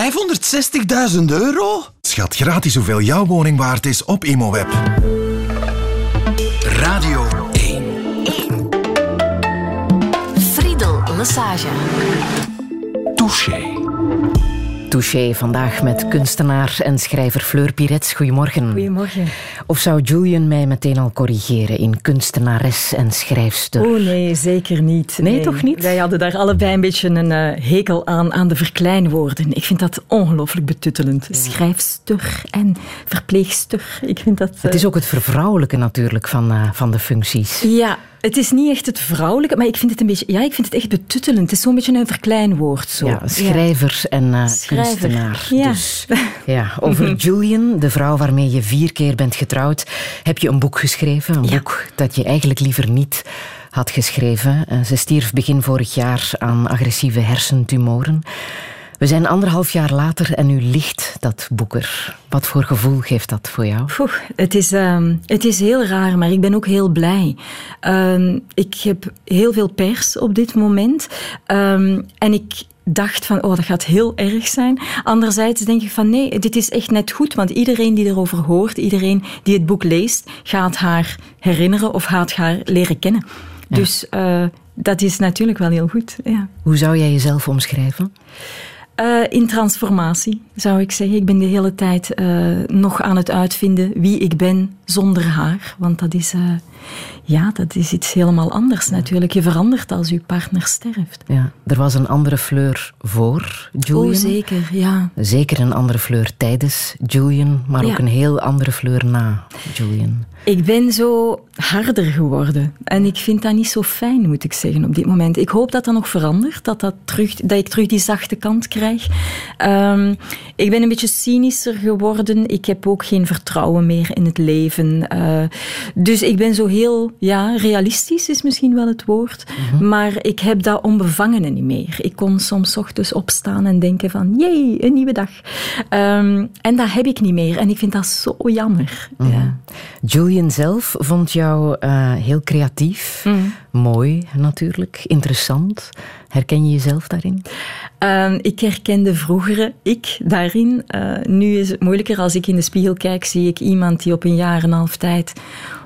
560.000 euro? Schat gratis hoeveel jouw woning waard is op ImoWeb. Radio 1. Friedel Massage. Touché. Touché vandaag met kunstenaar en schrijver Fleur Pirets. Goedemorgen. Goedemorgen. Of zou Julian mij meteen al corrigeren in kunstenares en schrijfster? Oh nee, zeker niet. Nee, toch niet? Wij hadden daar allebei een beetje een eh, hekel aan, aan de verkleinwoorden. Ik vind dat ongelooflijk betuttelend. Schrijfster en verpleegster. Ik vind dat... Het is eh, ook het vervrouwelijke natuurlijk van, eh, van de functies. Ja, het is niet echt het vrouwelijke, maar ik vind het een beetje... Ja, ik vind het echt betuttelend. Het is zo'n beetje een verkleinwoord. Zo. Ja, schrijver en eh, Schrijver, kunstenaar. ja. Dus, ja, over Julian, de vrouw waarmee je vier keer bent getrouwd, heb je een boek geschreven. Een Ja. boek dat je eigenlijk liever niet had geschreven. Eh, Ze stierf begin vorig jaar aan agressieve hersentumoren. We zijn anderhalf jaar later en nu ligt dat boek er. Wat voor gevoel geeft dat voor jou? Poeh, het, is, ehm, het is heel raar, maar ik ben ook heel blij. Ehm, ik heb heel veel pers op dit moment. Ehm, en ik dacht van, oh, dat gaat heel erg zijn. Anderzijds denk ik van, nee, dit is echt net goed. Want iedereen die erover hoort, iedereen die het boek leest, gaat haar herinneren of gaat haar leren kennen. Dus eh, dat is natuurlijk wel heel goed. Ja. Hoe zou jij jezelf omschrijven? Eh, in transformatie, zou ik zeggen. Ik ben de hele tijd eh, nog aan het uitvinden wie ik ben zonder haar. Want dat is, eh, ja, dat is iets helemaal anders natuurlijk. Je verandert als je partner sterft. Ja, er was een andere fleur voor Julian. Oh, zeker, ja. Zeker een andere fleur tijdens Julian, maar ook een heel andere fleur na Julian. Ik ben zo harder geworden. En ik vind dat niet zo fijn, moet ik zeggen, op dit moment. Ik hoop dat dat nog verandert, dat, dat, terug, dat ik terug die zachte kant krijg. Ehm, ik ben een beetje cynischer geworden. Ik heb ook geen vertrouwen meer in het leven. Eh, dus ik ben zo heel, ja, realistisch is misschien wel het woord. Maar ik heb dat onbevangene niet meer. Ik kon soms ochtends opstaan en denken van, jee, een nieuwe dag. Ehm, en dat heb ik niet meer. En ik vind dat zo jammer. Ja. Julian zelf vond jou eh, heel creatief, Mm. mooi natuurlijk, interessant. Herken je jezelf daarin? Ehm, ik herkende vroegere ik daarin. Eh, nu is het moeilijker. Als ik in de spiegel kijk, zie ik iemand die op een jaar en een half tijd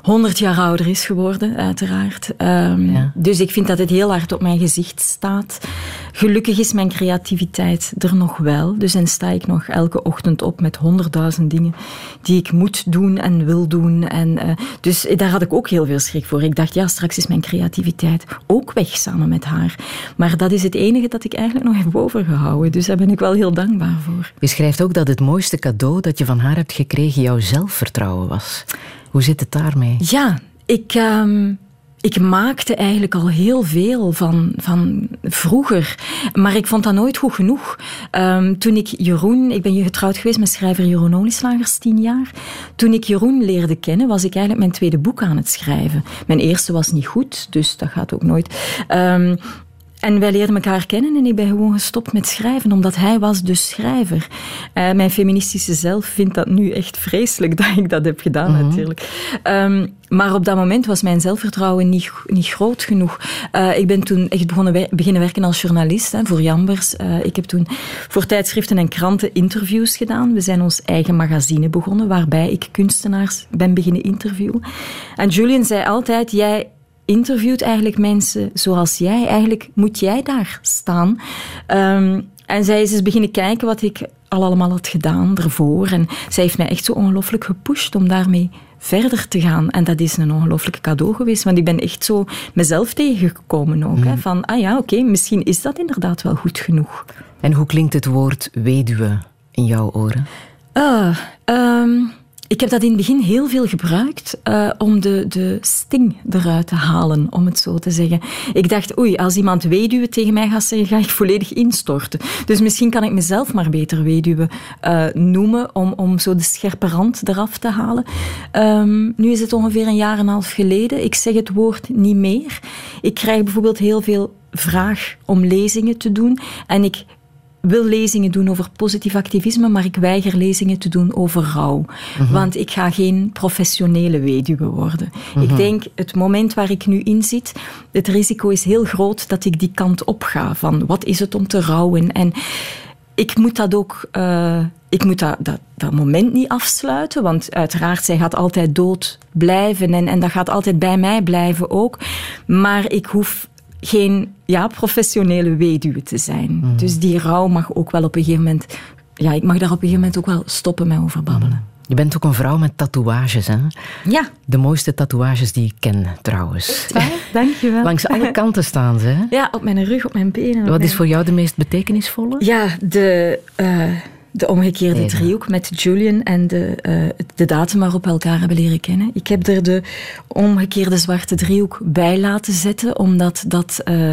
100 jaar ouder is geworden, uiteraard. Ehm, Ja. Dus ik vind dat het heel hard op mijn gezicht staat. Gelukkig is mijn creativiteit er nog wel. Dus dan sta ik nog elke ochtend op met honderdduizend dingen die ik moet doen en wil doen. En, eh, dus daar had ik ook heel veel schrik voor. Ik dacht, ja, straks is mijn creativiteit ook weg samen met haar. Maar dat is het enige dat ik eigenlijk nog heb overgehouden. Dus daar ben ik wel heel dankbaar voor. Je schrijft ook dat het mooiste cadeau dat je van haar hebt gekregen jouw zelfvertrouwen was. Hoe zit het daarmee? Ja, ik, ehm, ik maakte eigenlijk al heel veel van, van vroeger. Maar ik vond dat nooit goed genoeg. Ehm, toen ik Jeroen... Ik ben getrouwd geweest met schrijver Jeroen Olieslagers, tien jaar. Toen ik Jeroen leerde kennen, was ik eigenlijk mijn tweede boek aan het schrijven. Mijn eerste was niet goed, dus dat gaat ook nooit. Ehm, en wij leerden elkaar kennen en ik ben gewoon gestopt met schrijven, omdat hij was de schrijver. Eh, mijn feministische zelf vindt dat nu echt vreselijk dat ik dat heb gedaan, natuurlijk. Ehm, maar op dat moment was mijn zelfvertrouwen niet, niet groot genoeg. Eh, ik ben toen echt begonnen beginnen werken als journalist hè, voor Jambers. Eh, ik heb toen voor tijdschriften en kranten interviews gedaan. We zijn ons eigen magazine begonnen, waarbij ik kunstenaars ben beginnen interviewen. En Julian zei altijd, jij interviewt eigenlijk mensen zoals jij. Eigenlijk moet jij daar staan. Ehm, en zij is eens beginnen kijken wat ik al allemaal had gedaan ervoor. En zij heeft mij echt zo ongelooflijk gepusht om daarmee verder te gaan. En dat is een ongelooflijk cadeau geweest, want ik ben echt zo mezelf tegengekomen ook. Hè, van, ah ja, oké, misschien is dat inderdaad wel goed genoeg. En hoe klinkt het woord weduwe in jouw oren? Ah, ehm, ik heb dat in het begin heel veel gebruikt eh, om de, de sting eruit te halen, om het zo te zeggen. Ik dacht, oei, als iemand weduwe tegen mij gaat zeggen, ga ik volledig instorten. Dus misschien kan ik mezelf maar beter weduwe eh, noemen, om, om zo de scherpe rand eraf te halen. Ehm, nu is het ongeveer een jaar en een half geleden. Ik zeg het woord niet meer. Ik krijg bijvoorbeeld heel veel vraag om lezingen te doen. En ik wil lezingen doen over positief activisme, maar ik weiger lezingen te doen over rouw. Want ik ga geen professionele weduwe worden. Ik denk, het moment waar ik nu in zit, het risico is heel groot dat ik die kant op ga. Van wat is het om te rouwen? En ik moet dat ook... Uh, ik moet dat, dat, dat, moment niet afsluiten, want uiteraard, zij gaat altijd dood blijven en, en dat gaat altijd bij mij blijven ook. Maar ik hoef geen ja, professionele weduwe te zijn. Mhm. Dus die rouw mag ook wel op een gegeven moment... Ja, ik mag daar op een gegeven moment ook wel stoppen met over babbelen. Mhm. Je bent ook een vrouw met tatoeages, hè? Ja. De mooiste tatoeages die ik ken, trouwens. Dank je wel. Langs alle kanten staan ze, hè? Ja, op mijn rug, op mijn benen. Wat is voor jou de meest betekenisvolle? Ja, de... Uh, de omgekeerde driehoek met Julian en de, uh, de datum waarop we elkaar hebben leren kennen. Ik heb er de omgekeerde zwarte driehoek bij laten zetten, omdat dat uh,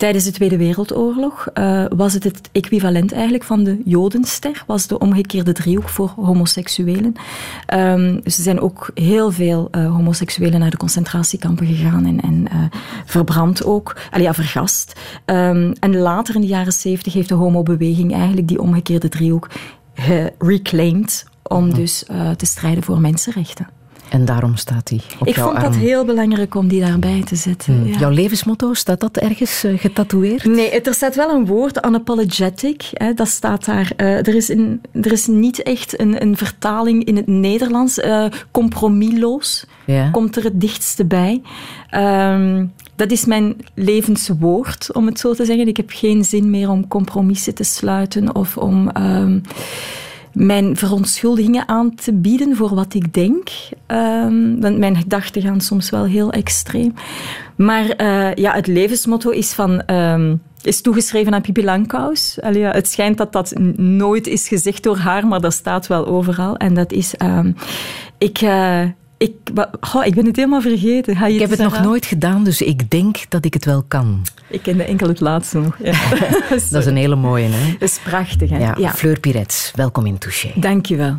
tijdens de Tweede Wereldoorlog uh, was het het equivalent eigenlijk van de Jodenster, was de omgekeerde driehoek voor homoseksuelen. Um, dus er zijn ook heel veel homoseksuelen naar de concentratiekampen gegaan en, en verbrand ook, allee, ja, vergast. Um, en later in de jaren zeventig heeft de homobeweging eigenlijk die omgekeerde driehoek reclaimed om mhm. dus te strijden voor mensenrechten. En daarom staat hij op Ik vond dat heel belangrijk om die daarbij te zetten. Hmm. Ja. Jouw levensmotto, staat dat ergens uh, getatoeëerd? Nee, er staat wel een woord, unapologetic. Hè, dat staat daar. Uh, er, is een, er is niet echt een, een vertaling in het Nederlands. Uh, compromisloos ja. komt er het dichtste bij. Um, dat is mijn levenswoord, om het zo te zeggen. Ik heb geen zin meer om compromissen te sluiten of om um, mijn verontschuldigingen aan te bieden voor wat ik denk. Um, want mijn gedachten gaan soms wel heel extreem. Maar uh, ja, het levensmotto is van... Um, is toegeschreven aan Pippi Langkous. Het schijnt dat dat nooit is gezegd door haar, maar dat staat wel overal. En dat is... ik, uh, ik, oh, ik ben het helemaal vergeten. Ga je ik heb het nog nooit gedaan, dus ik denk dat ik het wel kan. Ik kende enkel het laatste nog. Ja. dat is een hele mooie, hè? Dat is prachtig, hè? Ja, ja. Fleur Pirets, welkom in Touché. Dank je wel.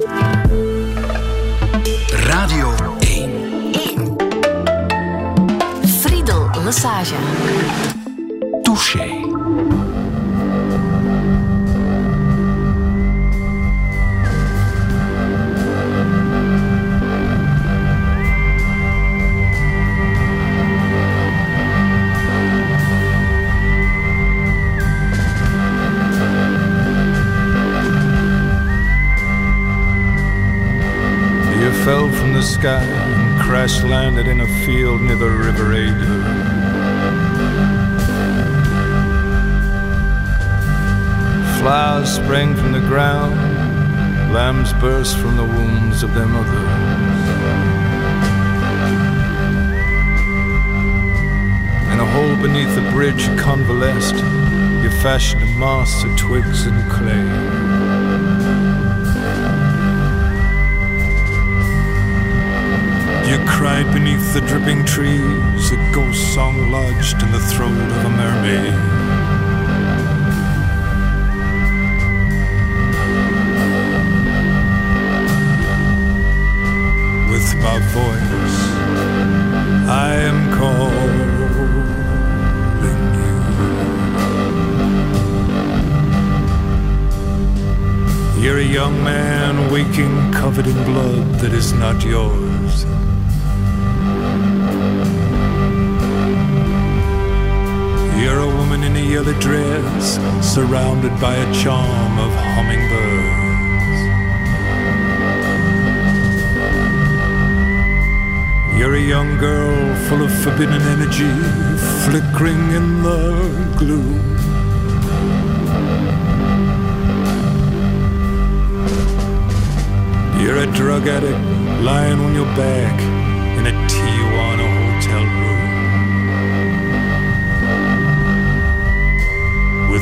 Radio 1. 1. Friedel Lassage. Touché. Sky and crash landed in a field near the River Ada. Flowers sprang from the ground, lambs burst from the wombs of their mothers. In a hole beneath the bridge convalesced, you fashioned a mast of twigs and clay. You cried beneath the dripping trees, a ghost song lodged in the throat of a mermaid. With my voice, I am calling you. You're a young man waking covered in blood that is not yours. You're a woman in a yellow dress, surrounded by a charm of hummingbirds. You're a young girl full of forbidden energy, flickering in the gloom. You're a drug addict lying on your back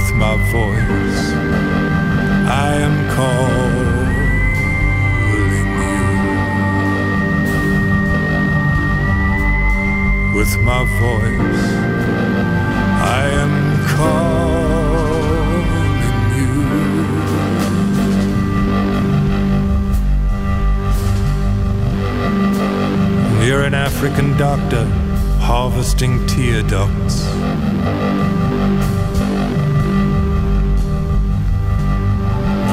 with my voice. I am calling you. With my voice, I am calling you. You're an African doctor harvesting tear ducts.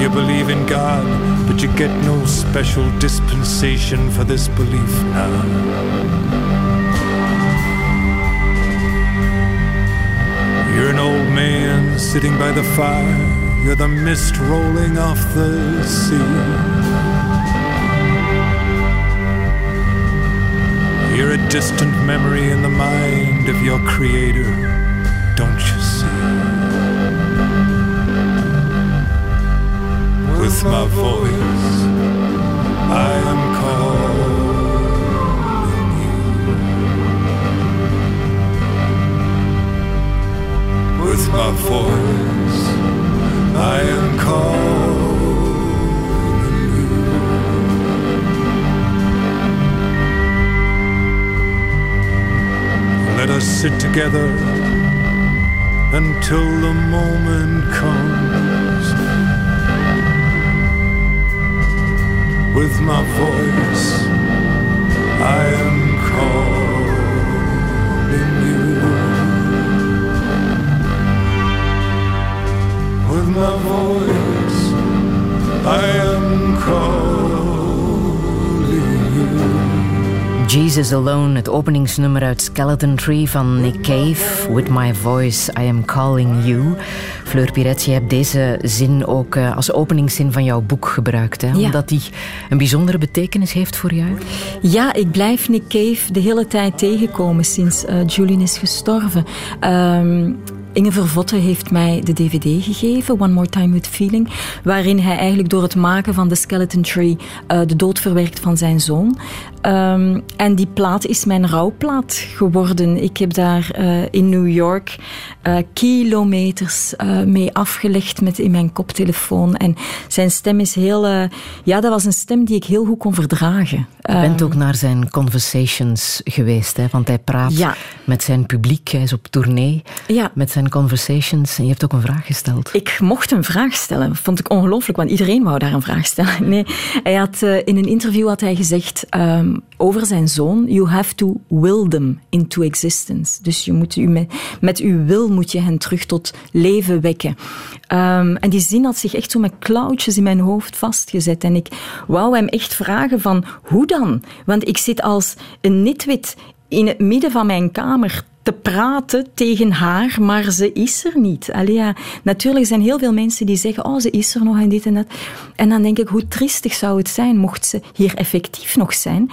You believe in God, but you get no special dispensation for this belief now. You're an old man sitting by the fire. You're the mist rolling off the sea. You're a distant memory in the mind of your creator, my voice, I am calling you. With my voice, I am calling you. Let us sit together until the moment comes. With my voice, I am calling you. With my voice, I am calling you. Jesus Alone, het openingsnummer uit Skeleton Tree van Nick Cave. With my voice, I am calling you. Fleur Piret, je hebt deze zin ook eh, als openingszin van jouw boek gebruikt. Hè? Ja. Omdat die een bijzondere betekenis heeft voor jou. Ja, ik blijf Nick Cave de hele tijd tegenkomen sinds eh, Julian is gestorven. Ehm, Inge Vervotte heeft mij de dvd gegeven, One More Time With Feeling, waarin hij eigenlijk door het maken van de Skeleton Tree eh, de dood verwerkt van zijn zoon. Ehm, en die plaat is mijn rouwplaat geworden. Ik heb daar eh, in New York eh, kilometers eh, mee afgelegd met in mijn koptelefoon. En zijn stem is heel... ja, dat was een stem die ik heel goed kon verdragen. Je bent ook naar zijn conversations geweest, hè? want hij praat Ja. met zijn publiek. Hij is op tournee Ja. met zijn conversations. En je hebt ook een vraag gesteld. Ik mocht een vraag stellen. Dat vond ik ongelooflijk, want iedereen wou daar een vraag stellen. Nee, hij had, in een interview had hij gezegd over zijn zoon: You have to will them into existence. Dus je moet met uw wil moet je hen terug tot leven wekken. Ehm, en die zin had zich echt zo met klauwtjes in mijn hoofd vastgezet. En ik wou hem echt vragen van hoe dan? Want ik zit als een nitwit in het midden van mijn kamer te praten tegen haar, maar ze is er niet. Allee, natuurlijk zijn heel veel mensen die zeggen, oh, ze is er nog en dit en dat. En dan denk ik, hoe triestig zou het zijn mocht ze hier effectief nog zijn.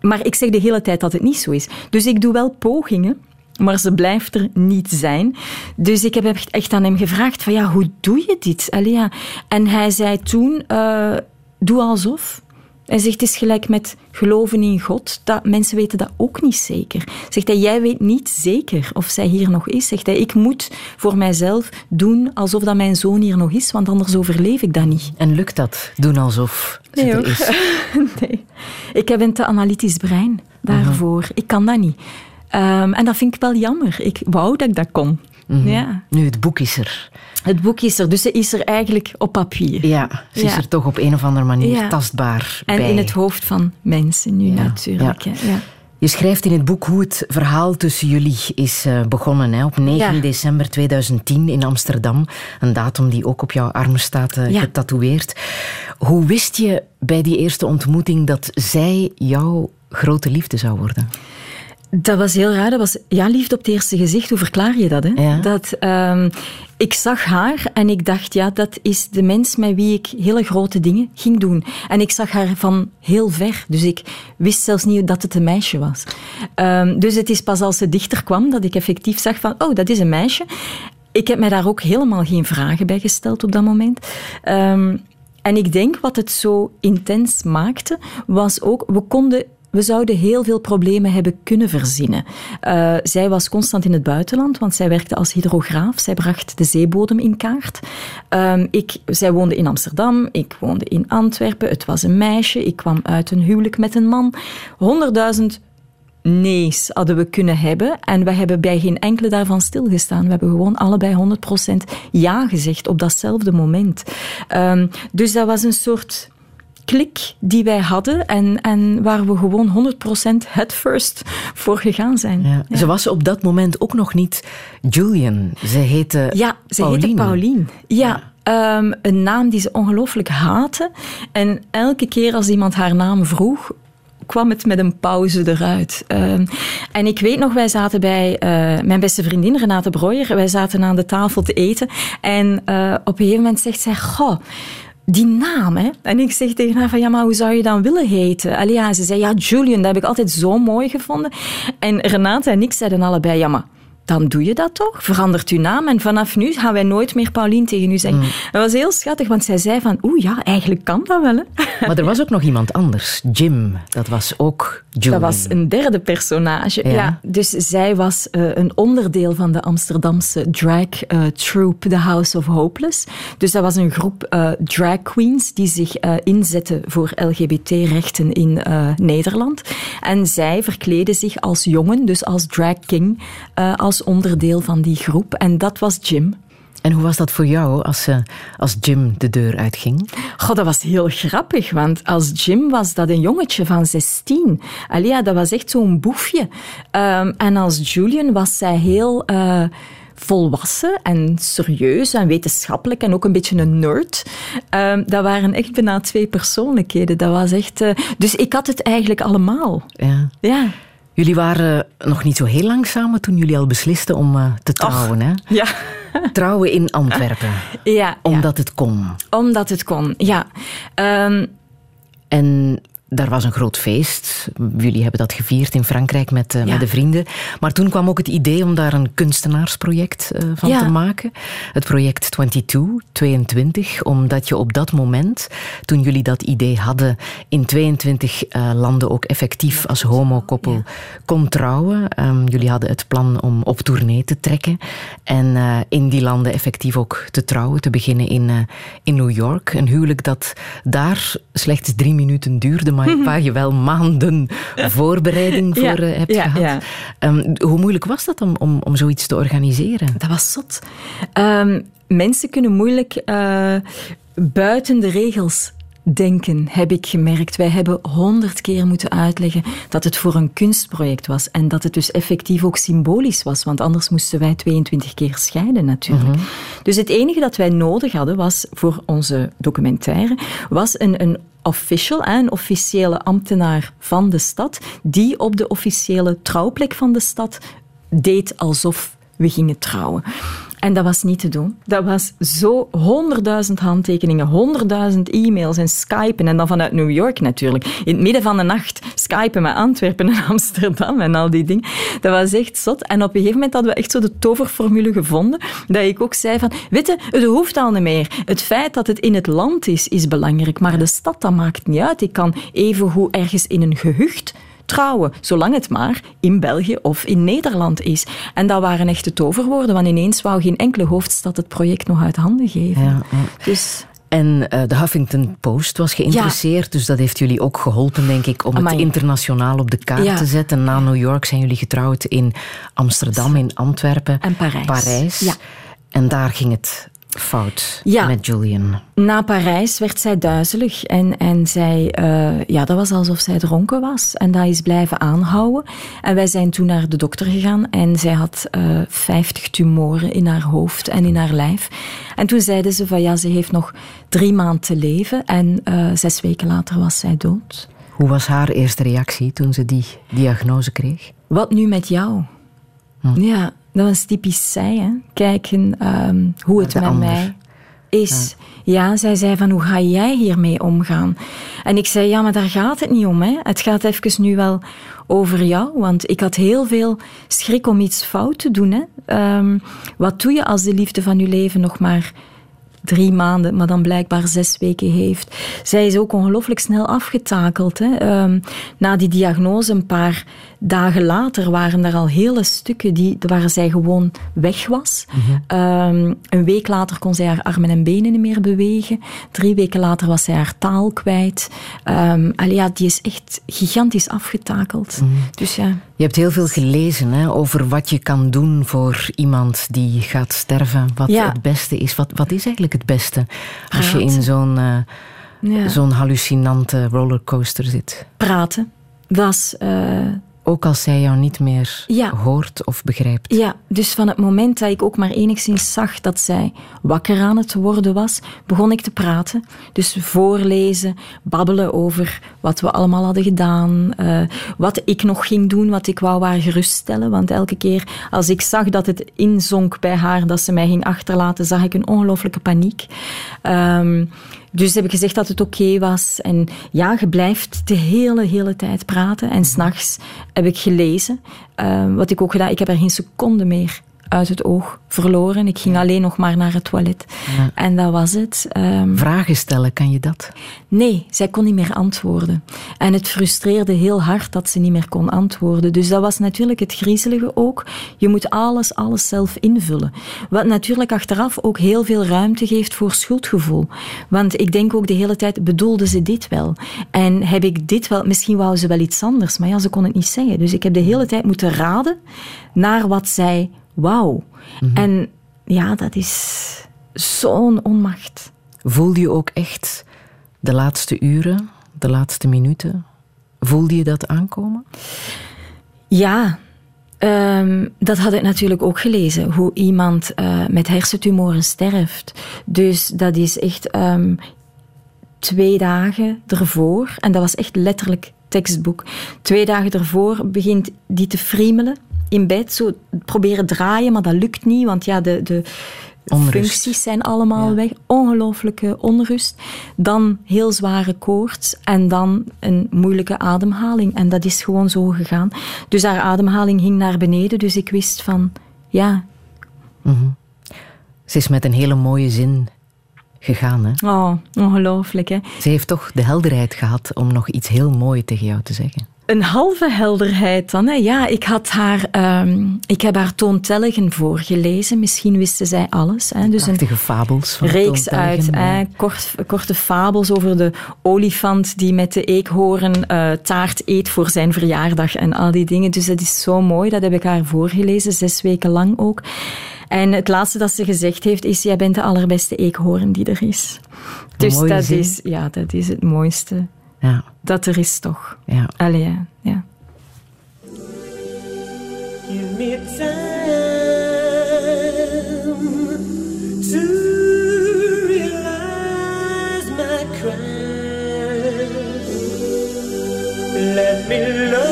Maar ik zeg de hele tijd dat het niet zo is. Dus ik doe wel pogingen, maar ze blijft er niet zijn. Dus ik heb echt- aan hem gevraagd van, ja, hoe doe je dit? Allee. En hij zei toen, eh, doe alsof. Hij zegt, het is gelijk met geloven in God. Dat, mensen weten dat ook niet zeker. Zegt hij, jij weet niet zeker of zij hier nog is. Zegt hij, ik moet voor mijzelf doen alsof dat mijn zoon hier nog is, want anders overleef ik dat niet. En lukt dat? Doen alsof ze Nee, er is. nee. Ik heb een te analytisch brein daarvoor. Ik kan dat niet. Ehm, en dat vind ik wel jammer. Ik wou dat ik dat kon. Ja. Nu, het boek is er. Het boek is er, dus ze is er eigenlijk op papier. Ja, ze is Ja. er toch op een of andere manier Ja. tastbaar En bij. in het hoofd van mensen nu Ja, natuurlijk. ja. hè. Ja. Je schrijft in het boek hoe het verhaal tussen jullie is eh, begonnen. Hè? Op 9 Ja. december 2010 in Amsterdam. Een datum die ook op jouw arm staat eh, Ja. getatoeëerd. Hoe wist je bij die eerste ontmoeting dat zij jouw grote liefde zou worden? Dat was heel raar. Dat was ja, liefde op het eerste gezicht. Hoe verklaar je dat? Hè? Ja. dat ehm, ik zag haar en ik dacht, ja, dat is de mens met wie ik hele grote dingen ging doen. En ik zag haar van heel ver. Dus ik wist zelfs niet dat het een meisje was. Ehm, dus het is pas als ze dichter kwam dat ik effectief zag van, oh, dat is een meisje. Ik heb mij daar ook helemaal geen vragen bij gesteld op dat moment. Ehm, en ik denk wat het zo intens maakte, was ook, we konden we zouden heel veel problemen hebben kunnen verzinnen. Eh, zij was constant in het buitenland, want zij werkte als hydrograaf. Zij bracht de zeebodem in kaart. Ehm, ik, zij woonde in Amsterdam, ik woonde in Antwerpen. Het was een meisje, ik kwam uit een huwelijk met een man. Honderdduizend nee's hadden we kunnen hebben. En we hebben bij geen enkele daarvan stilgestaan. We hebben gewoon allebei 100% ja gezegd op datzelfde moment. Ehm, dus dat was een soort klik die wij hadden en, en waar we gewoon 100% het first voor gegaan zijn. Ja. Ze was op dat moment ook nog niet Julian. Ze heette Ja, ze Pauline. heette Pauline. Ja, ehm, een naam die ze ongelooflijk haatte. En elke keer als iemand haar naam vroeg, kwam het met een pauze eruit. Ehm, en ik weet nog, wij zaten bij uh, mijn beste vriendin Renate Breuer. Wij zaten aan de tafel te eten. En uh, op een gegeven moment zegt zij... Goh, die naam, hè? En ik zeg tegen haar van, ja, maar hoe zou je dan willen heten? Allee, ze zei, ja, Julian, dat heb ik altijd zo mooi gevonden. En Renate en ik zeiden allebei, ja, maar dan doe je dat toch? Verandert uw naam en vanaf nu gaan wij nooit meer Paulien tegen u zeggen. Mm. Dat was heel schattig, want zij zei van, oeh ja, eigenlijk kan dat wel. Hè? Maar er was ook nog iemand anders, Jim. Dat was ook Julian. Dat was een derde personage. Ja. dus zij was uh, een onderdeel van de Amsterdamse drag uh, troupe The House of Hopeless. Dus dat was een groep uh, drag queens die zich inzetten voor LGBT-rechten in Nederland. En zij verkleden zich als jongen, dus als drag king, als onderdeel van die groep. En dat was Jim. En hoe was dat voor jou als, uh, als Jim de deur uitging? God, dat was heel grappig, want als Jim was dat een jongetje van 16. Alia, dat was echt zo'n boefje. Um, en als Julian was zij heel... Uh, volwassen en serieus en wetenschappelijk en ook een beetje een nerd. Um, dat waren echt bijna twee persoonlijkheden. Dat was echt... Uh, dus ik had het eigenlijk allemaal. Ja. ja. Jullie waren nog niet zo heel lang samen toen jullie al beslisten om uh, te trouwen, hè? Ja. Trouwen in Antwerpen. Ja. Omdat het kon. Omdat het kon, ja. Um, en daar was een groot feest. Jullie hebben dat gevierd in Frankrijk met, uh, met de vrienden. Maar toen kwam ook het idee om daar een kunstenaarsproject uh, van ja. te maken. Het project 22, 22. Omdat je op dat moment, toen jullie dat idee hadden, in 22 uh, landen ook effectief als homokoppel ja. kon trouwen. Um, jullie hadden het plan om op tournee te trekken. En in die landen effectief ook te trouwen. Te beginnen in, in New York. Een huwelijk dat daar slechts drie minuten duurde maar waar je wel maanden voorbereiding voor ja, uh, hebt ja, gehad. Ja. Um, hoe moeilijk was dat om, om, om zoiets te organiseren? Dat was zot. Um, mensen kunnen moeilijk uh, buiten de regels denken, heb ik gemerkt. Wij hebben honderd keer moeten uitleggen dat het voor een kunstproject was en dat het dus effectief ook symbolisch was, want anders moesten wij 22 keer scheiden natuurlijk. Mm -hmm. Dus het enige dat wij nodig hadden was voor onze documentaire, was een, een official, een officiële ambtenaar van de stad, die op de officiële trouwplek van de stad deed alsof we gingen trouwen. En dat was niet te doen. Dat was zo honderdduizend handtekeningen, honderdduizend e-mails en skypen. En dan vanuit New York natuurlijk. In het midden van de nacht skypen met Antwerpen en Amsterdam en al die dingen. Dat was echt zot. En op een gegeven moment hadden we echt zo de toverformule gevonden. Dat ik ook zei van, weet het hoeft al niet meer. Het feit dat het in het land is, is belangrijk. Maar de stad, dat maakt niet uit. Ik kan even hoe ergens in een gehucht trouwen, zolang het maar in België of in Nederland is. En dat waren echte toverwoorden, want ineens wou geen enkele hoofdstad het project nog uit handen geven. Ja, ja. Dus... En uh, de Huffington Post was geïnteresseerd, ja. dus dat heeft jullie ook geholpen, denk ik, om Amai. het internationaal op de kaart ja. te zetten. Na New York zijn jullie getrouwd in Amsterdam, in Antwerpen. En Parijs. Parijs. Ja. En daar ging het fout ja. met Julian. Na Parijs werd zij duizelig en, en zij, uh, ja, dat was alsof zij dronken was. En dat is blijven aanhouden. En wij zijn toen naar de dokter gegaan en zij had uh, 50 tumoren in haar hoofd en in haar lijf. En toen zeiden ze van ja, ze heeft nog drie maanden te leven en uh, zes weken later was zij dood. Hoe was haar eerste reactie toen ze die diagnose kreeg? Wat nu met jou? Hm. Ja, dat was typisch zij, hè? kijken um, hoe het met ander. mij is. Ja. ja. zij zei van, hoe ga jij hiermee omgaan? En ik zei, ja, maar daar gaat het niet om. Hè. Het gaat even nu wel over jou, want ik had heel veel schrik om iets fout te doen. Hè. Um, wat doe je als de liefde van je leven nog maar drie maanden, maar dan blijkbaar zes weken heeft. Zij is ook ongelooflijk snel afgetakeld. Hè. Um, na die diagnose, een paar dagen later, waren er al hele stukken die, waar zij gewoon weg was. Mm-hmm. Um, een week later kon zij haar armen en benen niet meer bewegen. Drie weken later was zij haar taal kwijt. Um, Alia, die is echt gigantisch afgetakeld. Mhm. Dus ja... Je hebt heel veel gelezen hè, over wat je kan doen voor iemand die gaat sterven. Wat ja. het beste is. Wat, wat is eigenlijk het beste als je in zo'n uh, ja. zo'n hallucinante rollercoaster zit? Praten was uh, Ook als zij jou niet meer Ja. hoort of begrijpt. Ja, dus van het moment dat ik ook maar enigszins zag dat zij wakker aan het worden was, begon ik te praten. Dus voorlezen, babbelen over wat we allemaal hadden gedaan, eh, wat ik nog ging doen, wat ik wou haar geruststellen. Want elke keer als ik zag dat het inzonk bij haar, dat ze mij ging achterlaten, zag ik een ongelooflijke paniek. Ehm, dus heb ik gezegd dat het oké was. En ja, je blijft de hele, hele tijd praten. En s'nachts heb ik gelezen. Ehm, wat ik ook gedaan, ik heb er geen seconde meer uit het oog verloren. Ik ging alleen nog maar naar het toilet. Ja. En dat was het. Ehm, Vragen stellen, kan je dat? Nee, zij kon niet meer antwoorden. En het frustreerde heel hard dat ze niet meer kon antwoorden. Dus dat was natuurlijk het griezelige ook. Je moet alles, alles zelf invullen. Wat natuurlijk achteraf ook heel veel ruimte geeft voor schuldgevoel. Want ik denk ook de hele tijd, bedoelde ze dit wel? En heb ik dit wel? Misschien wou ze wel iets anders, maar ja, ze kon het niet zeggen. Dus ik heb de hele tijd moeten raden naar wat zij wou. En ja, dat is zo'n onmacht. Voelde je ook echt de laatste uren, de laatste minuten? Voelde je dat aankomen? Ja, ehm, dat had ik natuurlijk ook gelezen, hoe iemand eh, met hersentumoren sterft. Dus dat is echt ehm, twee dagen ervoor, en dat was echt letterlijk tekstboek. Twee dagen ervoor begint die te friemelen in bed, zo proberen draaien, maar dat lukt niet, want ja, de, de Onrust. functies zijn allemaal Ja. weg. Ongelooflijke onrust. Dan heel zware koorts en dan een moeilijke ademhaling. En dat is gewoon zo gegaan. Dus haar ademhaling ging naar beneden, dus ik wist van, ja, Ze is met een hele mooie zin gegaan. Hè? oh, ongelooflijk hè. Ze heeft toch de helderheid gehad om nog iets heel moois tegen jou te zeggen. Een halve helderheid dan. Hè. Ja, ik, had haar, ehm, ik heb haar toontelligen voorgelezen. Misschien wisten zij alles. Hè. Dus een Prachtige fabels van reeks uit Telgen, hè, kort, korte fabels over de olifant die met de eekhoorn eh, taart eet voor zijn verjaardag en al die dingen. Dus dat is zo mooi. Dat heb ik haar voorgelezen, zes weken lang ook. En het laatste dat ze gezegd heeft is: Jij bent de allerbeste eekhoorn die er is. Dus dat zin. is, ja, dat is het mooiste Ja, dat er is, toch? ja. Allee, ja. ja. Give me time to realize my crime. Let me love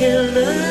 can I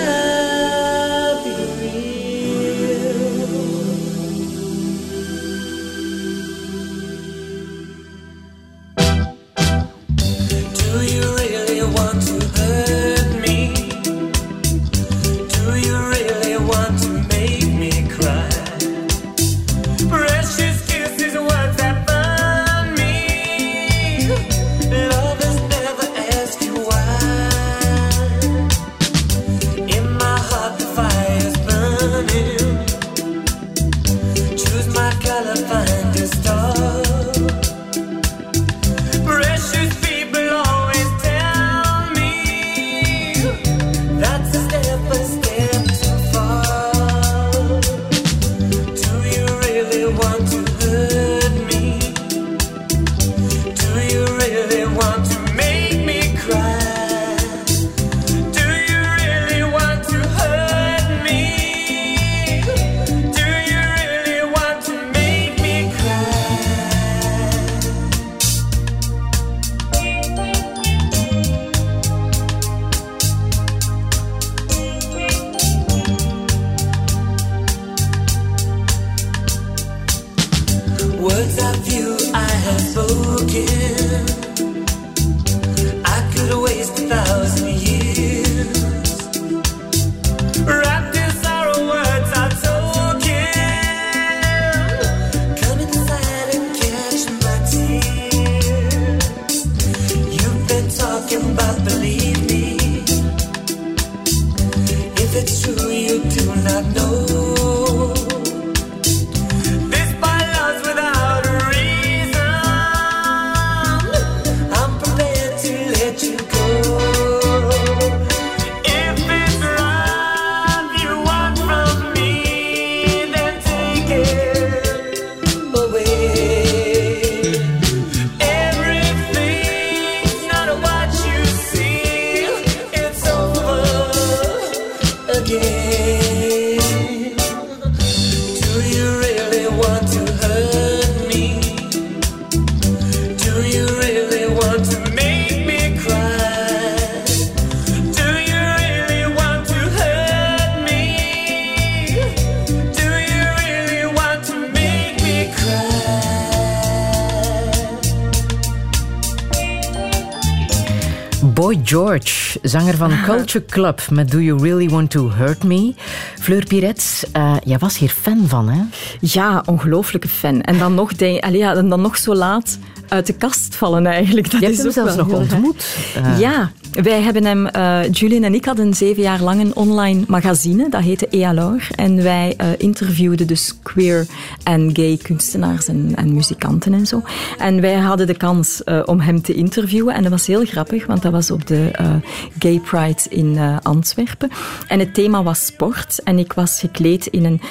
George, zanger van Culture Club met Do You Really Want To Hurt Me? Fleur Piret, eh, jij was hier fan van, hè? Ja, ongelooflijke fan. En dan nog, denk, allee, ja, en dan nog zo laat uit de kast vallen eigenlijk. Dat Je is hebt hem zelfs nog ontmoet. Eh, Ja, wij hebben hem, eh, Julian en ik hadden zeven jaar lang een online magazine, dat heette EALOR. En wij interviewden dus queer en gay kunstenaars en, en muzikanten en zo. En wij hadden de kans eh, om hem te interviewen. En dat was heel grappig, want dat was op de eh, Gay Pride in eh, Antwerpen. En het thema was sport. En ik was gekleed in een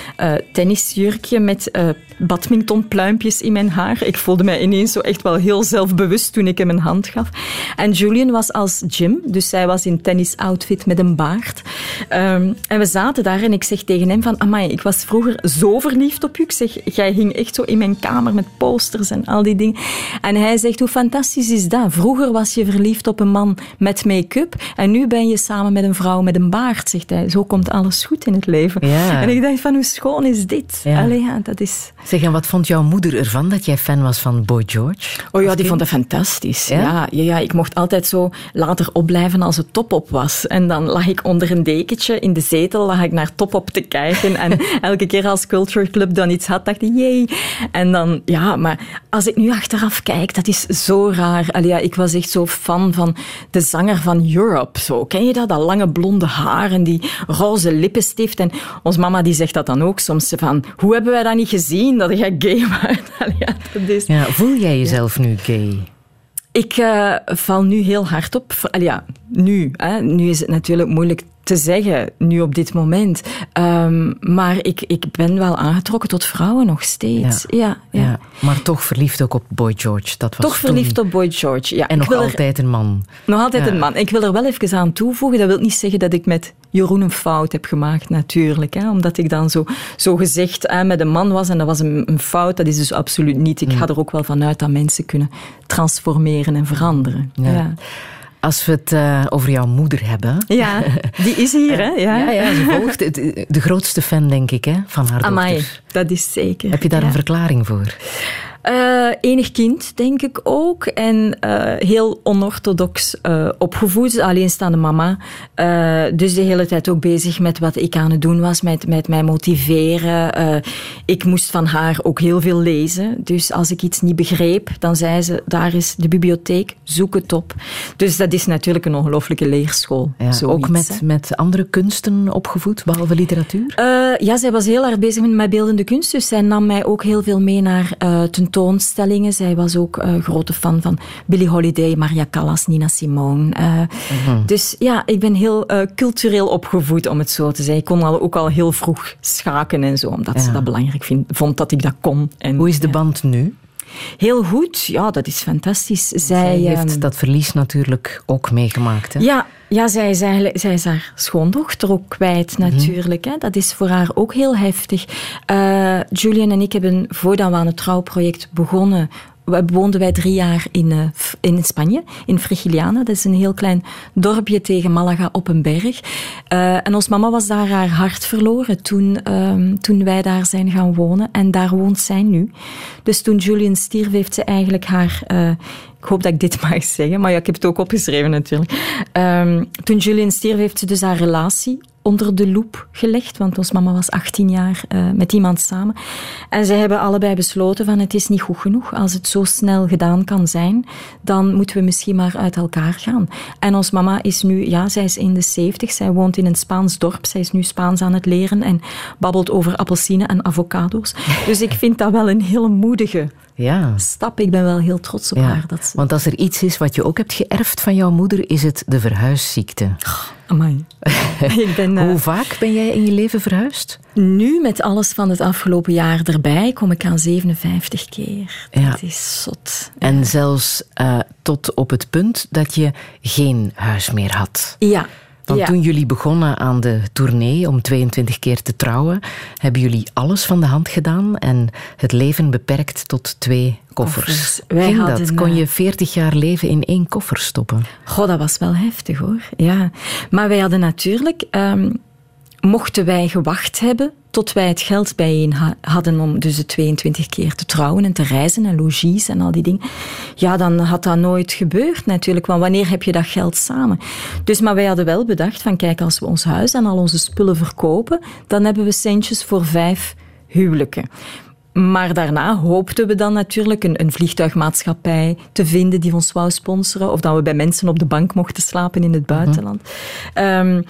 tennisjurkje met badmintonpluimpjes in mijn haar. Ik voelde mij ineens zo echt wel heel zelfbewust toen ik hem een hand gaf. En Julian was als Jim, dus zij was in tennisoutfit met een baard. Ehm, en we zaten daar en ik zeg tegen hem van, amai, ik was vroeger zo verliefd op u. Ik zeg, jij hing echt zo in mijn kamer met posters en al die dingen. En hij zegt, hoe fantastisch is dat? Vroeger was je verliefd op een man met make-up en nu ben je samen met een vrouw met een baard, zegt hij. Zo komt alles goed in het leven. Ja. En ik dacht van, hoe schoon is dit? Ja. Allee, ja, dat is... Zeg, en wat vond jouw moeder ervan dat jij fan was van Boy George? Oh ja, die vond dat fantastisch. Ja? Ja? Ja, ja, ik mocht altijd zo later opblijven als het top op was. En dan lag ik onder een dekentje in de zetel, lag ik naar top op te kijken. En elke keer als Culture Club dan iets had, dacht ik, jee. En dan, ja, maar als ik nu achteraf kijk, dat is zo raar. Allee, ja, ik was echt zo fan van de zanger van Europe. Zo, ken je dat? Dat lange blonde haar en die roze lippenstift. En ons mama die zegt dat dan ook soms, van, hoe hebben wij dat niet gezien, dat jij gay was? Allee, ja, dat is... Ja, voel jij jezelf nu gay? Ik eh, val nu heel hard op. Allee, ja, nu. Hè. Nu is het natuurlijk moeilijk te zeggen, nu op dit moment. Ehm, maar ik, ik ben wel aangetrokken tot vrouwen nog steeds. Ja. Ja, Ja. Maar toch verliefd ook op Boy George. Dat was Toch toen- verliefd op Boy George. Ja, En ik nog wil er- altijd een man. nog altijd een man. Ik wil er wel even aan toevoegen. Dat wil niet zeggen dat ik met Jeroen een fout heb gemaakt, natuurlijk. Hè, omdat ik dan zo, zo gezegd hè, met een man was en dat was een, een fout. Dat is dus absoluut niet. Mm. Ik ga er ook wel vanuit dat mensen kunnen transformeren en veranderen. Ja. ja. Als we het eh, over jouw moeder hebben. Ja, die is hier, hè? Ja, Ja, ja, ze volgt. De grootste fan, denk ik, hè, van haar Amai, dochter. dat is zeker. Heb je daar ja. een verklaring voor? Eh, enig kind, denk ik ook. En eh, heel onorthodox eh, opgevoed. Alleenstaande mama. Dus de hele tijd ook bezig met wat ik aan het doen was. Met, met mij motiveren. Ik moest van haar ook heel veel lezen. Dus als ik iets niet begreep, dan zei ze... Daar is de bibliotheek, zoek het op. Dus dat is natuurlijk een ongelooflijke leerschool. Ja, zoiets, ook met, hè. met andere kunsten opgevoed, behalve literatuur? Ja, zij was heel erg bezig met mijn beeldende kunst. Dus zij nam mij ook heel veel mee naar eh, tentoonstellingen. Zij was ook eh, grote fan van Billie Holiday, Maria Callas, Nina Simone. Eh, Mhm. Dus ja, ik ben heel eh, cultureel opgevoed, om het zo te zeggen. Ik kon al, ook al heel vroeg schaken en zo, omdat ze dat belangrijk vind, vond dat ik dat kon. En, Hoe is de band nu? Heel goed, ja, dat is fantastisch. Zij, heeft ehm, dat verlies natuurlijk ook meegemaakt. Hè? ja, ja zij, is eigenlijk, zij is haar schoondochter ook kwijt Mhm. natuurlijk. Hè. Dat is voor haar ook heel heftig. Eh, Julian en ik hebben, voordat we aan het trouwproject begonnen, woonden wij drie jaar in, eh, in Spanje, in Frigiliana. Dat is een heel klein dorpje tegen Malaga op een berg. Eh, en ons mama was daar haar hart verloren toen, ehm, toen wij daar zijn gaan wonen. En daar woont zij nu. Dus toen Julian stierf, heeft ze eigenlijk haar... eh, ik hoop dat ik dit mag zeggen, maar ja, ik heb het ook opgeschreven natuurlijk. Ehm, toen Julian stierf, heeft ze dus haar relatie onder de loep gelegd, want ons mama was 18 jaar eh, met iemand samen. En zij hebben allebei besloten van het is niet goed genoeg. Als het zo snel gedaan kan zijn, dan moeten we misschien maar uit elkaar gaan. En ons mama is nu, ja, zij is in de 70, zij woont in een Spaans dorp, zij is nu Spaans aan het leren en babbelt over appelsinen en avocado's. Dus ik vind dat wel een hele moedige Ja. stap. Ik ben wel heel trots op ja. haar. Dat ze... Want als er iets is wat je ook hebt geërfd van jouw moeder, is het de verhuisziekte. Amai. ik ben, eh, Hoe vaak ben jij in je leven verhuisd? nu met alles van het afgelopen jaar erbij kom ik aan 57 keer. Ja. Dat is zot. En zelfs eh, tot op het punt dat je geen huis meer had. Ja. Want Ja. toen jullie begonnen aan de tournee om 22 keer te trouwen, hebben jullie alles van de hand gedaan en het leven beperkt tot twee koffers. Koffers. Wij Ging dat? hadden, Kon eh, je 40 jaar leven in één koffer stoppen? Goh, dat was wel heftig hoor. Ja. Maar wij hadden natuurlijk, ehm, mochten wij gewacht hebben tot wij het geld bijeen ha- hadden om dus de 22 keer te trouwen en te reizen en logies en al die dingen, ja, dan had dat nooit gebeurd natuurlijk. Want wanneer heb je dat geld samen? Dus, maar wij hadden wel bedacht van, kijk, als we ons huis en al onze spullen verkopen, dan hebben we centjes voor vijf huwelijken. Maar daarna hoopten we dan natuurlijk een, een vliegtuigmaatschappij te vinden die ons wou sponsoren. Of dat we bij mensen op de bank mochten slapen in het buitenland. Ehm,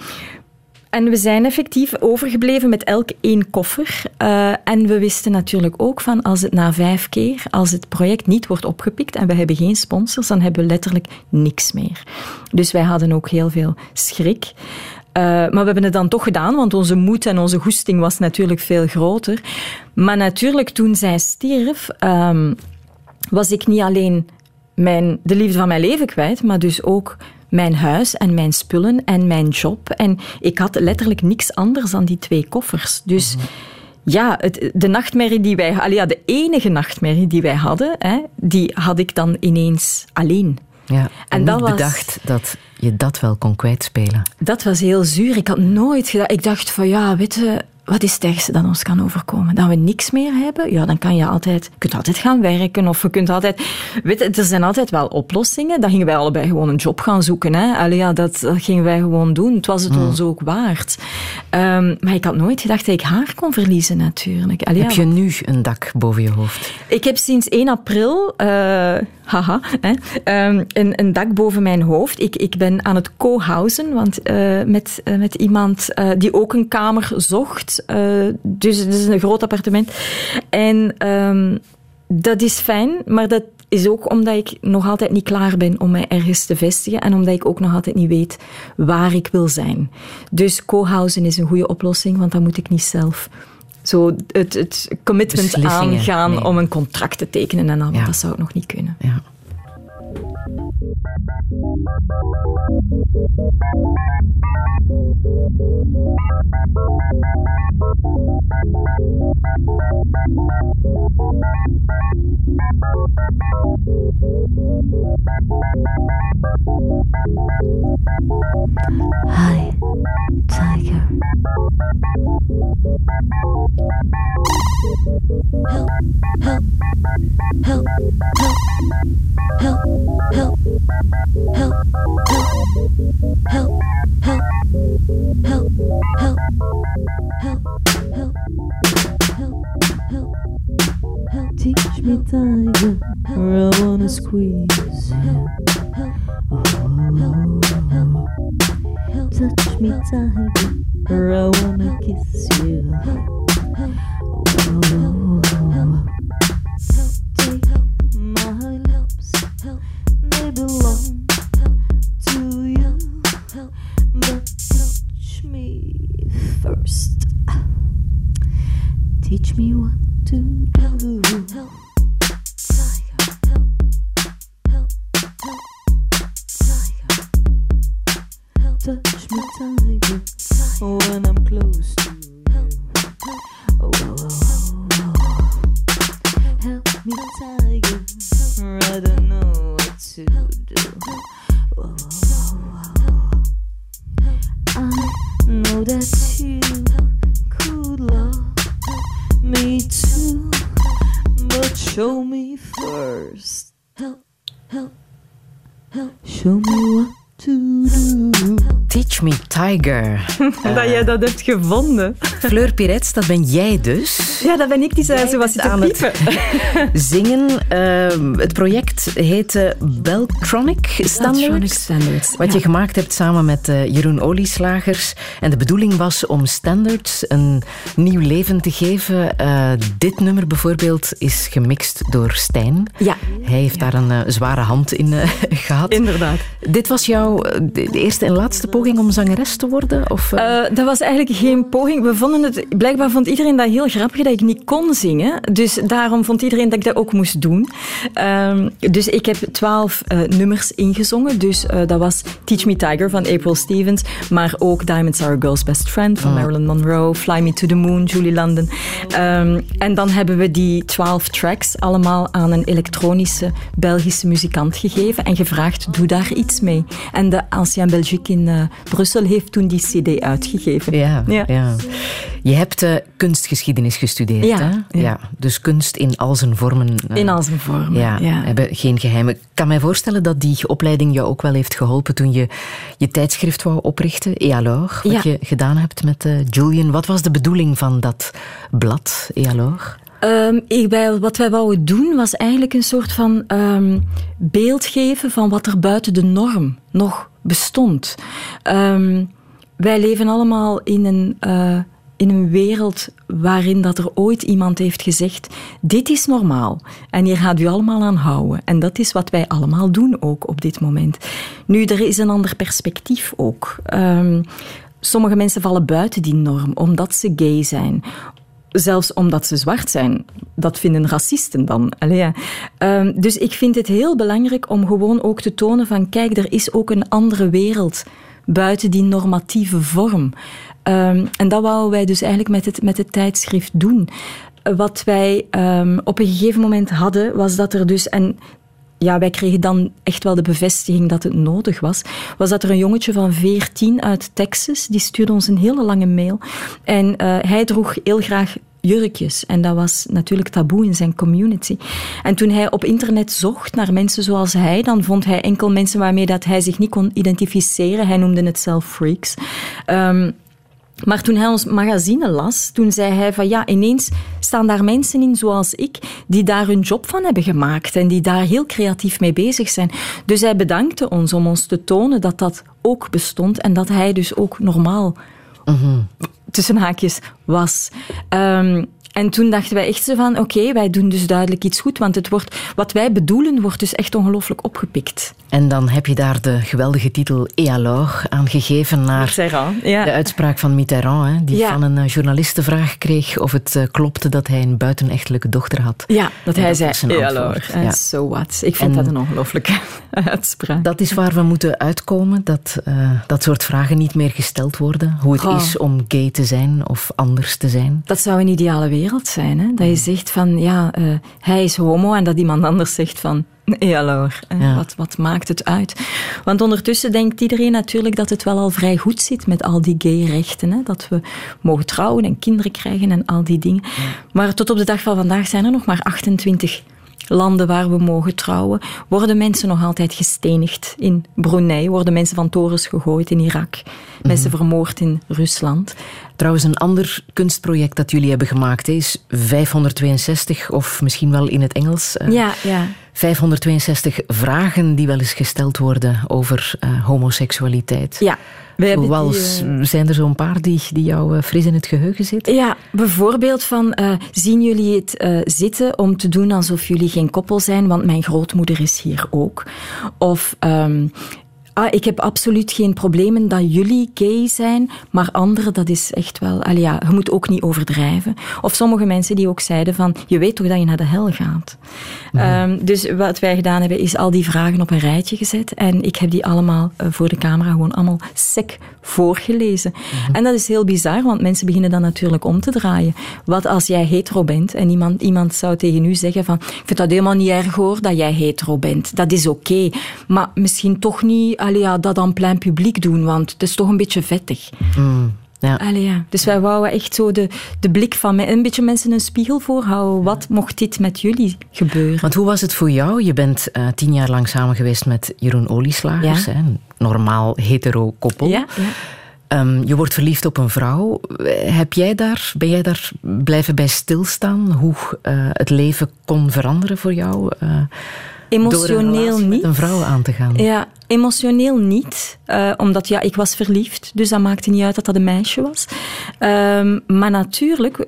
en we zijn effectief overgebleven met elk één koffer. Eh, en we wisten natuurlijk ook van als het na vijf keer, als het project niet wordt opgepikt en we hebben geen sponsors, dan hebben we letterlijk niks meer. Dus wij hadden ook heel veel schrik. Eh, maar we hebben het dan toch gedaan, want onze moed en onze goesting was natuurlijk veel groter. Maar natuurlijk, toen zij stierf, ehm, was ik niet alleen mijn, de liefde van mijn leven kwijt, maar dus ook mijn huis en mijn spullen en mijn job. En ik had letterlijk niks anders dan die twee koffers. Dus ja, het, de nachtmerrie die wij... allee, Ja, de enige nachtmerrie die wij hadden, hè, die had ik dan ineens alleen. Ja, en, En niet dat was- bedacht dat je dat wel kon kwijtspelen. Dat was heel zuur. Ik had nooit gedacht... Ik dacht van, ja, weet je... Wat is het ergste dat ons kan overkomen? Dat we niks meer hebben? Ja, dan kan je altijd... Je kunt altijd gaan werken of je kunt altijd... Weet je, er zijn altijd wel oplossingen. Dan gingen wij allebei gewoon een job gaan zoeken. Hè? Allee, ja, dat, dat gingen wij gewoon doen. Het was het ons ook waard. Ehm, maar ik had nooit gedacht dat ik haar kon verliezen, natuurlijk. Allee, Heb ja, je nu een dak boven je hoofd? ik heb sinds 1 april, eh, haha, hè, ehm, een, een dak boven mijn hoofd. Ik, ik ben aan het co-housen want, eh, met, eh, met iemand die ook een kamer zocht. Eh, dus het is een groot appartement. En ehm, dat is fijn, maar dat is ook omdat ik nog altijd niet klaar ben om mij ergens te vestigen en omdat ik ook nog altijd niet weet waar ik wil zijn. Dus co-housen is een goede oplossing, want dan moet ik niet zelf zo het, het commitment aangaan om een contract te tekenen en al, Ja. dat zou ik nog niet kunnen. Ja. Bye. Dat hebt gevonden. Fleur Pirets, dat ben jij dus. Ja, dat ben ik die zei, zo was bent aan het het-. Zingen. Ehm, het project heette Beltronic Standards. Electronic Standards. Wat je gemaakt hebt samen met eh, Jeroen Olieslagers. En de bedoeling was om Standards een nieuw leven te geven. Eh, dit nummer bijvoorbeeld is gemixt door Stijn. Ja. Hij heeft daar een eh, zware hand in eh, gehad. Inderdaad. Dit was jouw de de eerste en laatste poging om zangeres te worden? Of, dat was eigenlijk geen poging. We vonden het, blijkbaar vond iedereen dat heel grappig dat ik niet kon zingen. Dus daarom vond iedereen dat ik dat ook moest doen. Ehm, dus ik heb twaalf eh, nummers ingezongen. Dus eh, dat was Teach Me Tiger van April Stevens. Maar ook Diamonds Are a Girl's Best Friend van Marilyn Monroe. Fly Me to the Moon, Julie London. Ehm, en dan hebben we die twaalf tracks allemaal aan een elektronische Belgische muzikant gegeven. En gevraagd, doe daar iets mee. En de Ancien Belgique in eh, Brussel heeft toen die cd uitgegeven. Ja, ja. ja. Je hebt eh, kunstgeschiedenis gestudeerd, Ja, hè? ja. Dus kunst in al zijn vormen. eh, In al zijn vormen, Ja, hebben geen geheimen. Ik kan mij voorstellen dat die opleiding jou ook wel heeft geholpen toen je je tijdschrift wou oprichten, Et alors, wat je gedaan hebt met eh, Julian. Wat was de bedoeling van dat blad, Et alors? Ehm, ik, wij, wat wij wouden doen was eigenlijk een soort van ehm, beeld geven van wat er buiten de norm nog bestond. Ehm, wij leven allemaal in een, eh, in een wereld waarin dat er ooit iemand heeft gezegd: dit is normaal en hier gaat u allemaal aan houden. En dat is wat wij allemaal doen ook op dit moment. Nu, er is een ander perspectief ook. Ehm, sommige mensen vallen buiten die norm omdat ze gay zijn Zelfs omdat ze zwart zijn. Dat vinden racisten dan. Allee, ja. Ehm, dus ik vind het heel belangrijk om gewoon ook te tonen van kijk, er is ook een andere wereld buiten die normatieve vorm. Ehm, en dat wouden wij dus eigenlijk met het, met het tijdschrift doen. Wat wij ehm, op een gegeven moment hadden, was dat er dus... En ja, wij kregen dan echt wel de bevestiging dat het nodig was, was dat er een jongetje van 14 uit Texas, die stuurde ons een hele lange mail. En eh, hij droeg heel graag jurkjes. En dat was natuurlijk taboe in zijn community. En toen hij op internet zocht naar mensen zoals hij, dan vond hij enkel mensen waarmee dat hij zich niet kon identificeren. Hij noemde het zelf freaks. Ehm, maar toen hij ons magazine las, toen zei hij van ja, ineens staan daar mensen in zoals ik, die daar hun job van hebben gemaakt en die daar heel creatief mee bezig zijn. Dus hij bedankte ons om ons te tonen dat dat ook bestond en dat hij dus ook normaal, tussen haakjes, was. Ehm, en toen dachten wij echt zo van, oké, wij doen dus duidelijk iets goed, want het wordt, wat wij bedoelen wordt dus echt ongelooflijk opgepikt. En dan heb je daar de geweldige titel Et alors aan gegeven naar ja. de uitspraak van Mitterrand, hè, die Ja. van een eh, journalist de vraag kreeg of het eh, klopte dat hij een buitenechtelijke dochter had. Ja, dat En hij dat zei, zijn ja, so what. Ik vind En- dat een ongelooflijke uitspraak. Dat is waar we moeten uitkomen, dat eh, dat soort vragen niet meer gesteld worden. Hoe het Goh. is om gay te zijn of anders te zijn. Dat zou een ideale wereld zijn. Hè? Dat je zegt van, ja, eh, hij is homo en dat iemand anders zegt van, nee, alors, Ja. wat, wat maakt het uit? Want ondertussen denkt iedereen natuurlijk dat het wel al vrij goed zit met al die gay-rechten. Hè? Dat we mogen trouwen en kinderen krijgen en al die dingen. Maar tot op de dag van vandaag zijn er nog maar 28 landen waar we mogen trouwen. Worden mensen nog altijd gestenigd in Brunei? Worden mensen van torens gegooid in Irak? Mensen vermoord in Rusland? Trouwens, een ander kunstproject dat jullie hebben gemaakt is 562, of misschien wel in het Engels. eh, Ja, ja. 562 vragen die wel eens gesteld worden over eh, homoseksualiteit. Ja, we hebben die, Zoals, eh, zijn er zo'n paar die, die jou fris in het geheugen zitten? Ja, bijvoorbeeld van, zien jullie het zitten om te doen alsof jullie geen koppel zijn, want mijn grootmoeder is hier ook. Of, ehm, ah, ik heb absoluut geen problemen dat jullie gay zijn, maar anderen, dat is echt wel, allee, ja, je moet ook niet overdrijven. Of sommige mensen die ook zeiden van, je weet toch dat je naar de hel gaat. Ehm, dus wat wij gedaan hebben, is al die vragen op een rijtje gezet. En ik heb die allemaal eh, voor de camera gewoon allemaal sec voorgelezen. En dat is heel bizar, want mensen beginnen dan natuurlijk om te draaien. Wat als jij hetero bent en iemand, iemand zou tegen u zeggen van ik vind dat helemaal niet erg hoor, dat jij hetero bent. Dat is oké. Maar misschien toch niet allee, ja, dat aan plein publiek doen, want het is toch een beetje vettig. Ja. Allee, ja. Dus wij wouden echt zo de, de blik van een beetje mensen een spiegel voorhouden. Wat mocht dit met jullie gebeuren? Want hoe was het voor jou? Je bent eh, tien jaar lang samen geweest met Jeroen Olieslagers, Ja. hè, een normaal hetero koppel. Ja, ja. Ehm, je wordt verliefd op een vrouw. Eh, Heb jij daar, ben jij daar blijven bij stilstaan? Hoe eh, het leven kon veranderen voor jou? Emotioneel niet. met een vrouw aan te gaan. Ja, emotioneel niet. eh, omdat ja, ik was verliefd, dus dat maakte niet uit dat dat een meisje was. Ehm, maar natuurlijk,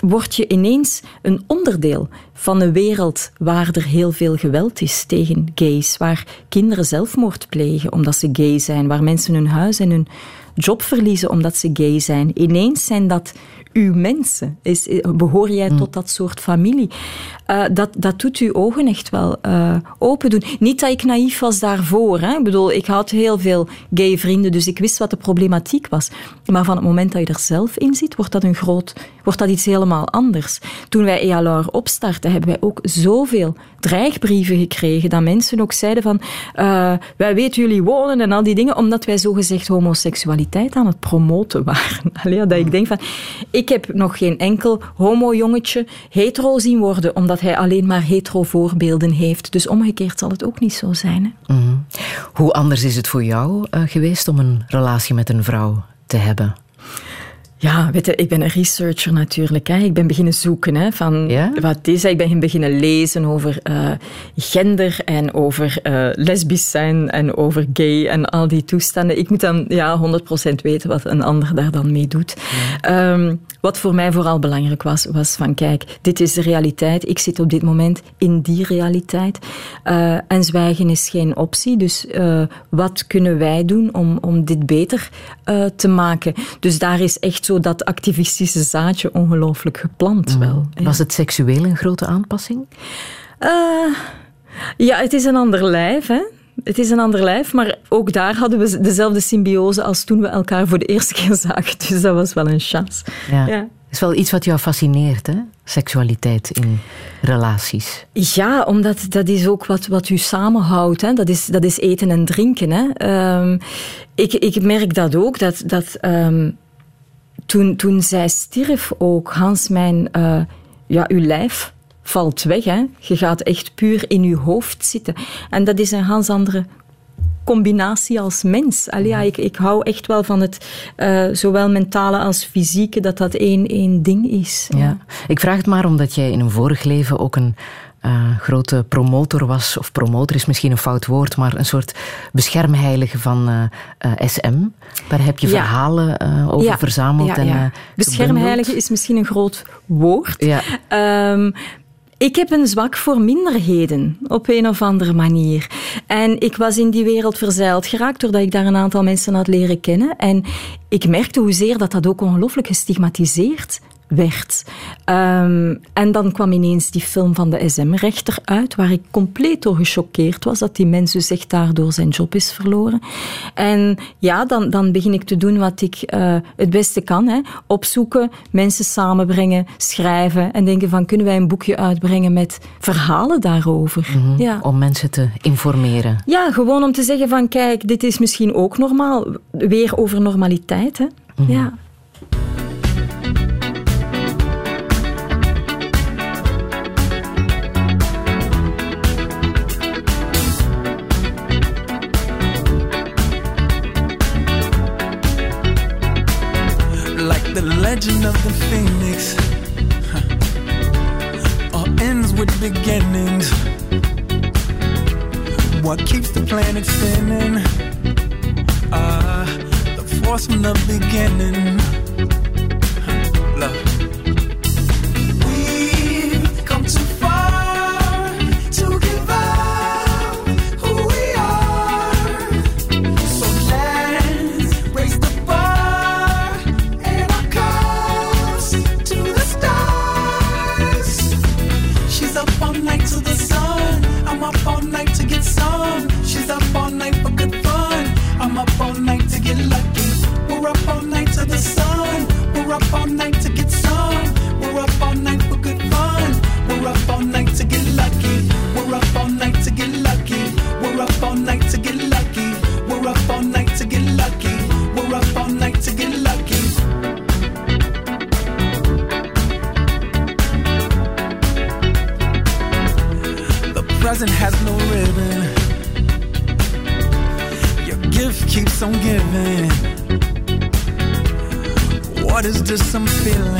word je ineens een onderdeel van een wereld waar er heel veel geweld is tegen gays, waar kinderen zelfmoord plegen omdat ze gay zijn, waar mensen hun huis en hun job verliezen omdat ze gay zijn. Ineens zijn dat uw mensen. Is, behoor jij tot dat soort familie? Uh, dat, dat doet uw ogen echt wel uh, open doen. Niet dat ik naïef was daarvoor. Hè. Ik bedoel, ik had heel veel gay vrienden, dus ik wist wat de problematiek was. Maar van het moment dat je er zelf in zit, wordt dat, een groot, wordt dat iets helemaal anders. Toen wij EALAR opstarten, hebben wij ook zoveel dreigbrieven gekregen dat mensen ook zeiden van uh, wij weten jullie wonen en al die dingen, omdat wij zogezegd homoseksualiteit aan het promoten waren. Allee, dat ik denk van, ik heb nog geen enkel homo-jongetje hetero zien worden, omdat hij alleen maar hetero voorbeelden heeft. Dus omgekeerd zal het ook niet zo zijn. Hè? -hmm. Hoe anders is het voor jou uh, geweest om een relatie met een vrouw te hebben? Ja, weet je, ik ben een researcher natuurlijk. Hè. Ik ben beginnen zoeken hè, van ja? wat is. Ik ben beginnen lezen over uh, gender en over uh, lesbisch zijn en over gay en al die toestanden. Ik moet dan ja, 100% weten wat een ander daar dan mee doet. Ja. Um, wat voor mij vooral belangrijk was, was van kijk, dit is de realiteit. Ik zit op dit moment in die realiteit. Uh, en zwijgen is geen optie. Dus wat kunnen wij doen om, om dit beter te maken? Dus daar is echt zo dat activistische zaadje ongelooflijk geplant mm. wel. Was het seksueel een grote aanpassing? Uh, ja, het is een ander lijf, hè. Het is een ander lijf, maar ook daar hadden we dezelfde symbiose als toen we elkaar voor de eerste keer zagen. Dus dat was wel een chance. Ja. ja. Het is wel iets wat jou fascineert, hè? Seksualiteit in relaties. Ja, omdat dat is ook wat, wat u samenhoudt. Hè? Dat, is, dat is eten en drinken. Hè? Um, ik, ik merk dat ook, dat... dat um, toen, toen zij stierf ook, Hans, mijn, uh, ja, uw lijf valt weg. Hè? Je gaat echt puur in uw hoofd zitten. En dat is een ganz andere combinatie als mens. Allee, ik, ik hou echt wel van het uh, zowel mentale als fysieke, dat dat één, één ding is. Ja. Ik vraag het maar omdat jij in een vorig leven ook een uh, grote promotor was, of promotor is misschien een fout woord, maar een soort beschermheilige van uh, uh, SM. Daar heb je ja. verhalen over ja. verzameld. Ja, en Beschermheilige is misschien een groot woord. Um, ik heb een zwak voor minderheden, op een of andere manier. En ik was in die wereld verzeild geraakt, doordat ik daar een aantal mensen had leren kennen. En ik merkte hoezeer dat dat ook ongelooflijk gestigmatiseerd werd. Um, en dan kwam ineens die film van de SM-rechter uit, waar ik compleet door gechoqueerd was, dat die mens dus echt daardoor zijn job is verloren. En ja, dan, dan begin ik te doen wat ik uh, het beste kan. Hè. Opzoeken, mensen samenbrengen, schrijven en denken van, kunnen wij een boekje uitbrengen met verhalen daarover? Mm -hmm, ja. Om mensen te informeren. Ja, gewoon om te zeggen van, kijk, dit is misschien ook normaal. Weer over normaliteit, hè. Mm -hmm. Ja. Legend of the phoenix all ends with beginnings. What keeps the planet spinning? Ah, uh, the force from the beginning. What is this I'm feeling?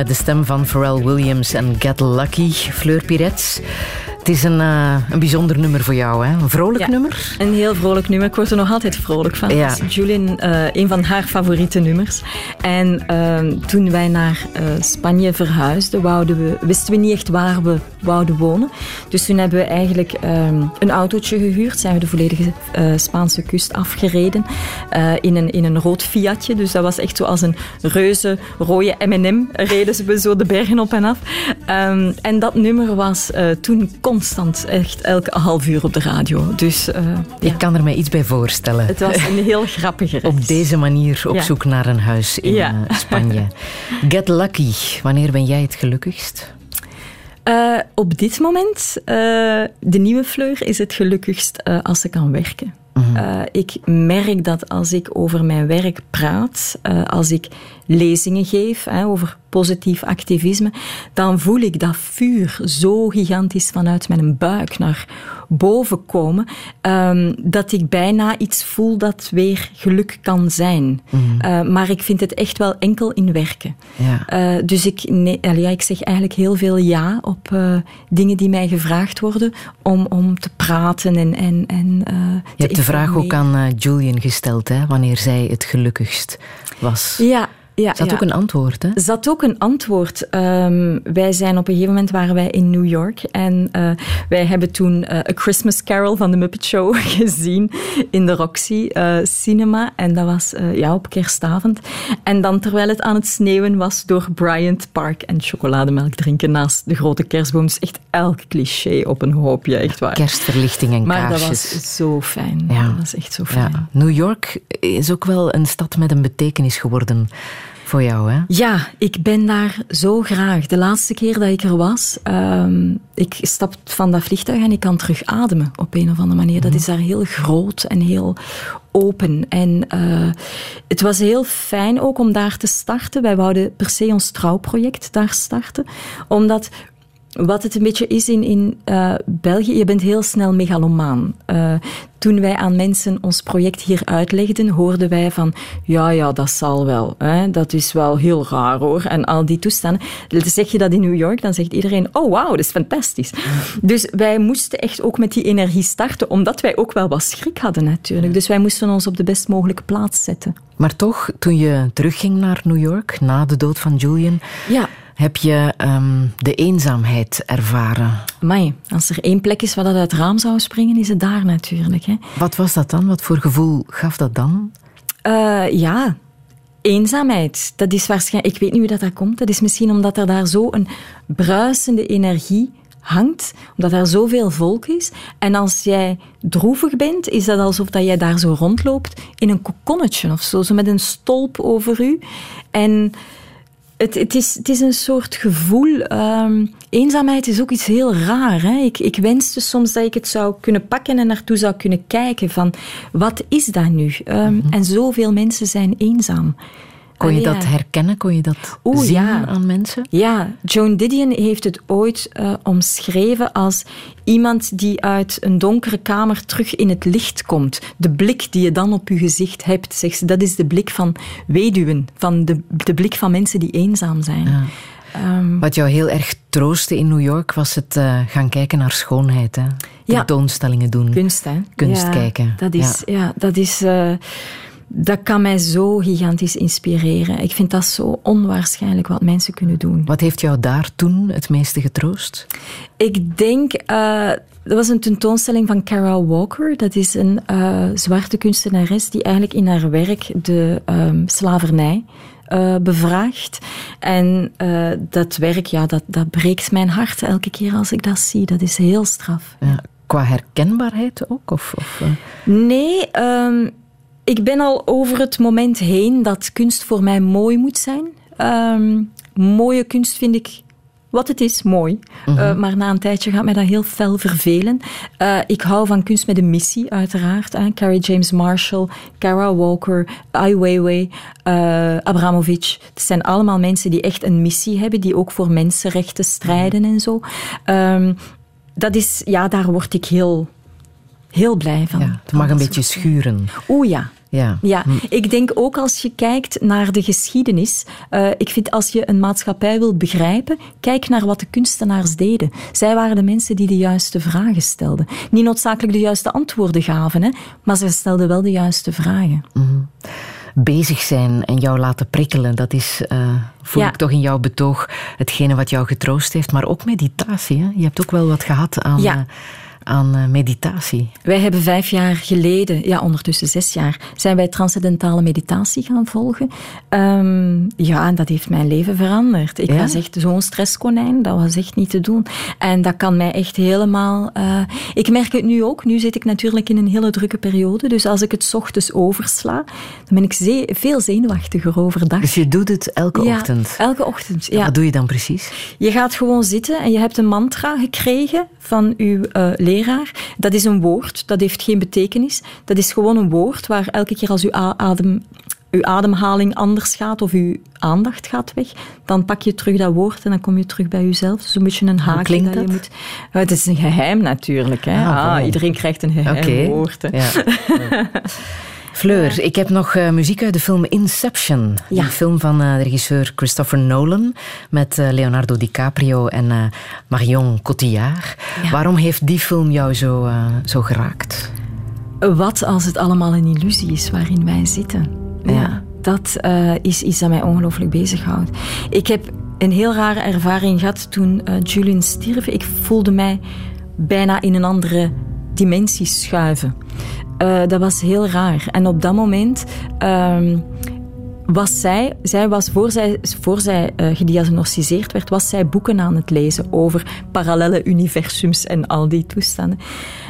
Met de stem van Pharrell Williams en Get Lucky, Fleur Pirets. Het is een, eh, een bijzonder nummer voor jou, hè? Een vrolijk Ja. nummer. Een heel vrolijk nummer. Ik word er nog altijd vrolijk van. Ja. Dat is Julian, eh, een van haar favoriete nummers. En ehm, toen wij naar eh, Spanje verhuisden, wouden we, wisten we niet echt waar we wouden wonen. Dus toen hebben we eigenlijk ehm, een autootje gehuurd. Zijn we de volledige eh, Spaanse kust afgereden. eh, in, een, in een rood Fiatje. Dus dat was echt zo als een reuze rode M&M. Reden we zo de bergen op en af. Ehm, en dat nummer was eh, toen constant, echt elke half uur op de radio. Dus ja. Ik kan er mij iets bij voorstellen. Het was een heel grappige reis. Op deze manier op Ja. zoek naar een huis in Ja. Spanje. Get Lucky, wanneer ben jij het gelukkigst? Eh, op dit moment, eh, de nieuwe Fleur is het gelukkigst eh, als ze kan werken. Eh, ik merk dat als ik over mijn werk praat, als ik lezingen geef hè, over positief activisme, dan voel ik dat vuur zo gigantisch vanuit mijn buik naar boven komen, ehm, dat ik bijna iets voel dat weer geluk kan zijn. Eh, maar ik vind het echt wel enkel in werken. Ja. Eh, dus ik, nee, ja, ik zeg eigenlijk heel veel ja op eh, dingen die mij gevraagd worden om, om te praten en. en, en Je hebt de vraag ook aan Julian gesteld, hè, wanneer zij het gelukkigst was. Ja, ja. Ja. ook een antwoord, hè? zat ook een antwoord. Ehm, wij zijn op een gegeven moment waren wij in New York en eh, wij hebben toen eh, A Christmas Carol van de Muppet Show gezien in de Roxy eh, Cinema en dat was ja, op kerstavond. En dan terwijl het aan het sneeuwen was door Bryant Park en chocolademelk drinken naast de grote kerstboom. Dus echt elk cliché op een hoopje, echt waar. Kerstverlichting en maar dat kaarsjes. was zo fijn. Ja. Dat was echt zo fijn. Ja. New York is ook wel een stad met een betekenis geworden voor jou, hè? Ja, ik ben daar zo graag. De laatste keer dat ik er was, um, ik stap van dat vliegtuig en ik kan terug ademen op een of andere manier. Dat is daar heel groot en heel open. En uh, het was heel fijn ook om daar te starten. Wij wouden per se ons trouwproject daar starten, omdat wat het een beetje is in, in uh, België, je bent heel snel megalomaan. Uh, toen wij aan mensen ons project hier uitlegden, hoorden wij van, ja, ja, dat zal wel. Hè? Dat is wel heel raar hoor. En al die toestanden. Zeg je dat in New York, dan zegt iedereen, oh wauw, dat is fantastisch. Dus wij moesten echt ook met die energie starten, omdat wij ook wel wat schrik hadden natuurlijk. Dus wij moesten ons op de best mogelijke plaats zetten. Maar toch, toen je terugging naar New York, na de dood van Julian... Ja. Heb je um, de eenzaamheid ervaren? Amai, als er één plek is waar dat uit het raam zou springen, is het daar natuurlijk. Hè. Wat was dat dan? Wat voor gevoel gaf dat dan? Uh, ja, eenzaamheid. Dat is waarschijnlijk, ik weet niet hoe dat, dat komt. Dat is misschien omdat er daar zo een bruisende energie hangt, omdat er zoveel volk is. En als jij droevig bent, is dat alsof dat jij daar zo rondloopt in een kokonnetje of zo, zo met een stolp over u. En het, het, is, het is een soort gevoel. Um, eenzaamheid is ook iets heel raar. Hè? Ik, ik wenste soms dat ik het zou kunnen pakken en naartoe zou kunnen kijken van wat is dat nu? Um. En zoveel mensen zijn eenzaam. Kon je dat herkennen? Kon je dat zien ja. aan mensen? Ja, Joan Didion heeft het ooit uh, omschreven als iemand die uit een donkere kamer terug in het licht komt. De blik die je dan op je gezicht hebt, zegt ze, dat is de blik van weduwen, van de, de blik van mensen die eenzaam zijn. Ja. Um, Wat jou heel erg troostte in New York was het uh, gaan kijken naar schoonheid. Hè? Tentoonstellingen ja. doen. Kunst, hè? Kunst ja, kijken. Dat is... Ja. ja dat is uh, dat kan mij zo gigantisch inspireren. Ik vind dat zo onwaarschijnlijk wat mensen kunnen doen. Wat heeft jou daar toen het meeste getroost? Ik denk, uh, dat was een tentoonstelling van Carol Walker. Dat is een uh, zwarte kunstenares die eigenlijk in haar werk de um, slavernij uh, bevraagt. En dat werk, ja, dat, dat breekt mijn hart elke keer als ik dat zie. Dat is heel straf. Ja. qua herkenbaarheid ook? Of, of, eh? Nee, ehm, ik ben al over het moment heen dat kunst voor mij mooi moet zijn. Ehm, mooie kunst vind ik wat het is, mooi. Eh, maar na een tijdje gaat mij dat heel fel vervelen. Eh, ik hou van kunst met een missie, uiteraard. Hè. Carrie James Marshall, Kara Walker, Ai Weiwei, eh Abramovic. Het zijn allemaal mensen die echt een missie hebben, die ook voor mensenrechten strijden en zo. Ehm, dat is, ja, daar word ik heel, heel blij van. ja, het mag een beetje schuren. Oeh ja. Ja. Ja, ik denk ook als je kijkt naar de geschiedenis. eh, ik vind als je een maatschappij wil begrijpen, kijk naar wat de kunstenaars deden. Zij waren de mensen die de juiste vragen stelden. Niet noodzakelijk de juiste antwoorden gaven, hè, maar ze stelden wel de juiste vragen. bezig zijn en jou laten prikkelen, dat is, eh, voel Ja. ik toch in jouw betoog, hetgene wat jou getroost heeft. Maar ook meditatie. Hè? Je hebt ook wel wat gehad aan, Ja. eh, aan eh, meditatie. Wij hebben vijf jaar geleden, ja ondertussen zes jaar, zijn wij transcendentale meditatie gaan volgen. Ehm, ja, en dat heeft mijn leven veranderd. Ik Ja? was echt zo'n stresskonijn, dat was echt niet te doen. En dat kan mij echt helemaal... eh, ik merk het nu ook, nu zit ik natuurlijk in een hele drukke periode, dus als ik het ochtends oversla, dan ben ik ze- veel zenuwachtiger overdag. Dus je doet het elke Ja, ochtend. elke ochtend, ja. Wat doe je dan precies? Je gaat gewoon zitten en je hebt een mantra gekregen van uw leraar. Dat is een woord, dat heeft geen betekenis. Dat is gewoon een woord waar elke keer als uw, a- adem, uw ademhaling anders gaat of uw aandacht gaat weg, dan pak je terug dat woord en dan kom je terug bij jezelf. Dus een beetje een klinkt dat, dat? je moet... Eh, Het is een geheim natuurlijk. Hè? Ah, Ah, iedereen krijgt een geheim woord. hè. Ja. Fleur, ik heb nog eh, muziek uit de film Inception. Ja. Die film van eh, de regisseur Christopher Nolan met eh, Leonardo DiCaprio en Marion Cotillard. Ja. Waarom heeft die film jou zo, zo geraakt? Wat als het allemaal een illusie is waarin wij zitten? Ja, dat is iets dat mij ongelooflijk bezighoudt. Ik heb een heel rare ervaring gehad toen Julian stierf. Ik voelde mij bijna in een andere dimensie schuiven. Eh, dat was heel raar. En op dat moment ehm, was zij, zij was voor zij, voor zij eh, gediagnosticeerd werd, was zij boeken aan het lezen over parallele universums en al die toestanden.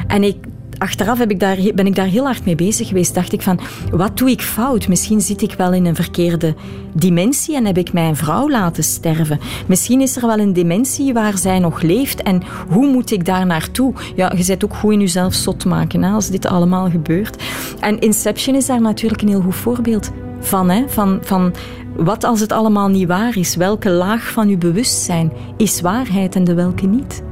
En ik, achteraf heb ik daar, ben ik daar heel hard mee bezig geweest. Dacht ik van, wat doe ik fout? Misschien zit ik wel in een verkeerde dimensie en heb ik mijn vrouw laten sterven. Misschien is er wel een dimensie waar zij nog leeft en hoe moet ik daar naartoe? Ja, je bent ook goed in jezelf zot maken hè, als dit allemaal gebeurt. En Inception is daar natuurlijk een heel goed voorbeeld van, hè? Van, van wat als het allemaal niet waar is? Welke laag van uw bewustzijn is waarheid en de welke niet?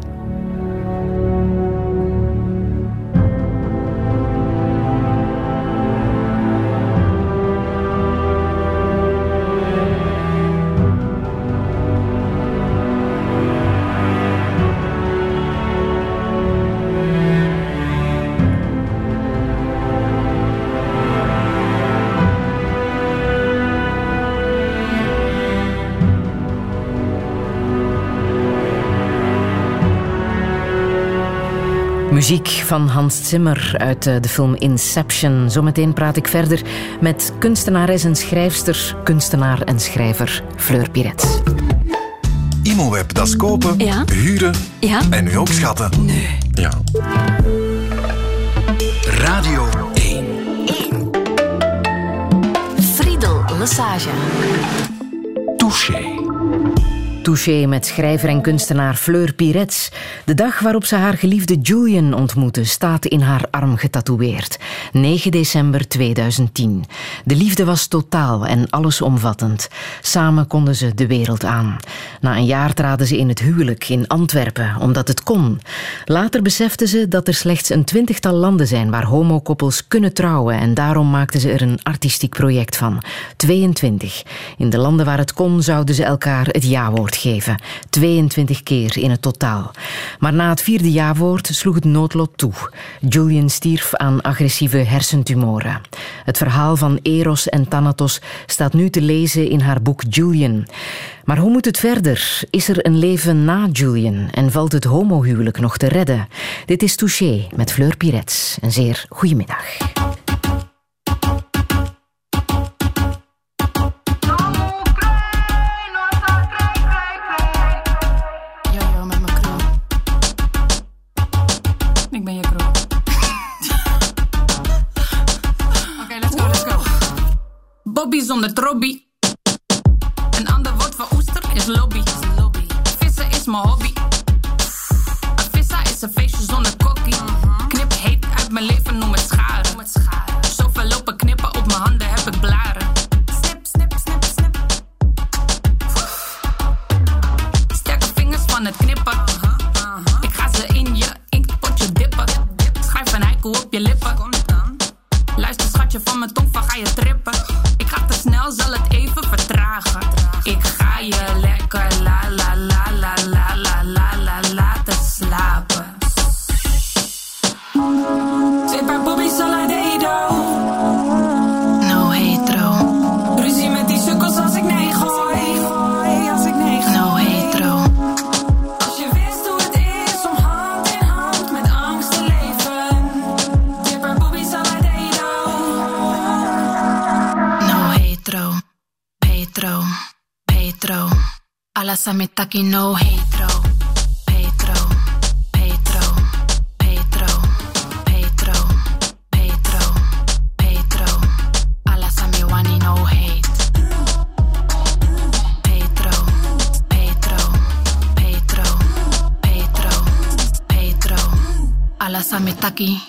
Muziek van Hans Zimmer uit eh, de film Inception. Zometeen praat ik verder met kunstenares en schrijfster, kunstenaar en schrijver Fleur Piret. Imoweb, dat is kopen, Ja. huren Ja. en nu ook schatten. Nee. Ja. Radio 1. Friedel Lesage. Touché. Touché met schrijver en kunstenaar Fleur Pirets. De dag waarop ze haar geliefde Julian ontmoette, staat in haar arm getatoeëerd. 9 december 2010. De liefde was totaal en allesomvattend. Samen konden ze de wereld aan. Na een jaar traden ze in het huwelijk in Antwerpen, omdat het kon. Later beseften ze dat er slechts een twintigtal landen zijn waar homokoppels kunnen trouwen en daarom maakten ze er een artistiek project van. 22. In de landen waar het kon zouden ze elkaar het ja-woord geven. 22 keer in het totaal. Maar na het vierde ja-woord sloeg het noodlot toe. Julian stierf aan agressieve hersentumoren. Het verhaal van Eros en Thanatos staat nu te lezen in haar boek Julian. Maar hoe moet het verder? Is er een leven na Julian en valt het homohuwelijk nog te redden? Dit is Touché met Fleur Pirets. Een zeer goedemiddag. Zonder Trobby. Een ander woord voor oester is lobby. Vissen is mijn hobby. Een vissa is een feestje zonder kokkie. Knip heet uit mijn leven, noem het scharen. pásame taqui no hatro. Petro, Petro, Petro, Petro, Petro, Petro. Alasame one no hate. Petro, Petro, Petro, Petro, Petro. Alasame taqui.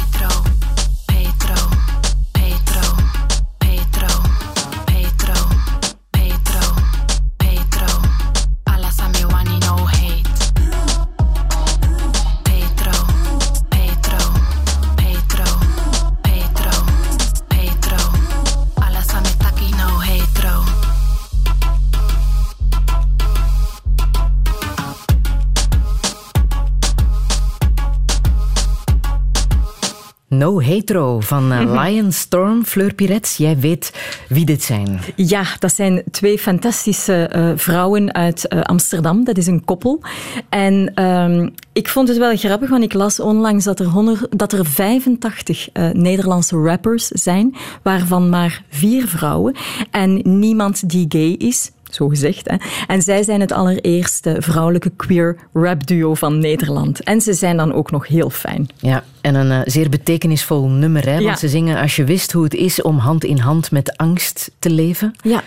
Hetero van eh, Lion Storm. Fleur Pirets, jij weet wie dit zijn. Ja, dat zijn twee fantastische eh, vrouwen uit eh, Amsterdam. Dat is een koppel. En ehm, ik vond het wel grappig, want ik las onlangs dat er, 100, dat er 85 eh, Nederlandse rappers zijn, waarvan maar vier vrouwen. En niemand die gay is. Zo gezegd. Hè. En zij zijn het allereerste vrouwelijke queer rap duo van Nederland. En ze zijn dan ook nog heel fijn. Ja, en een eh, zeer betekenisvol nummer, hè? want Ja. ze zingen als je wist hoe het is om hand in hand met angst te leven. Ja.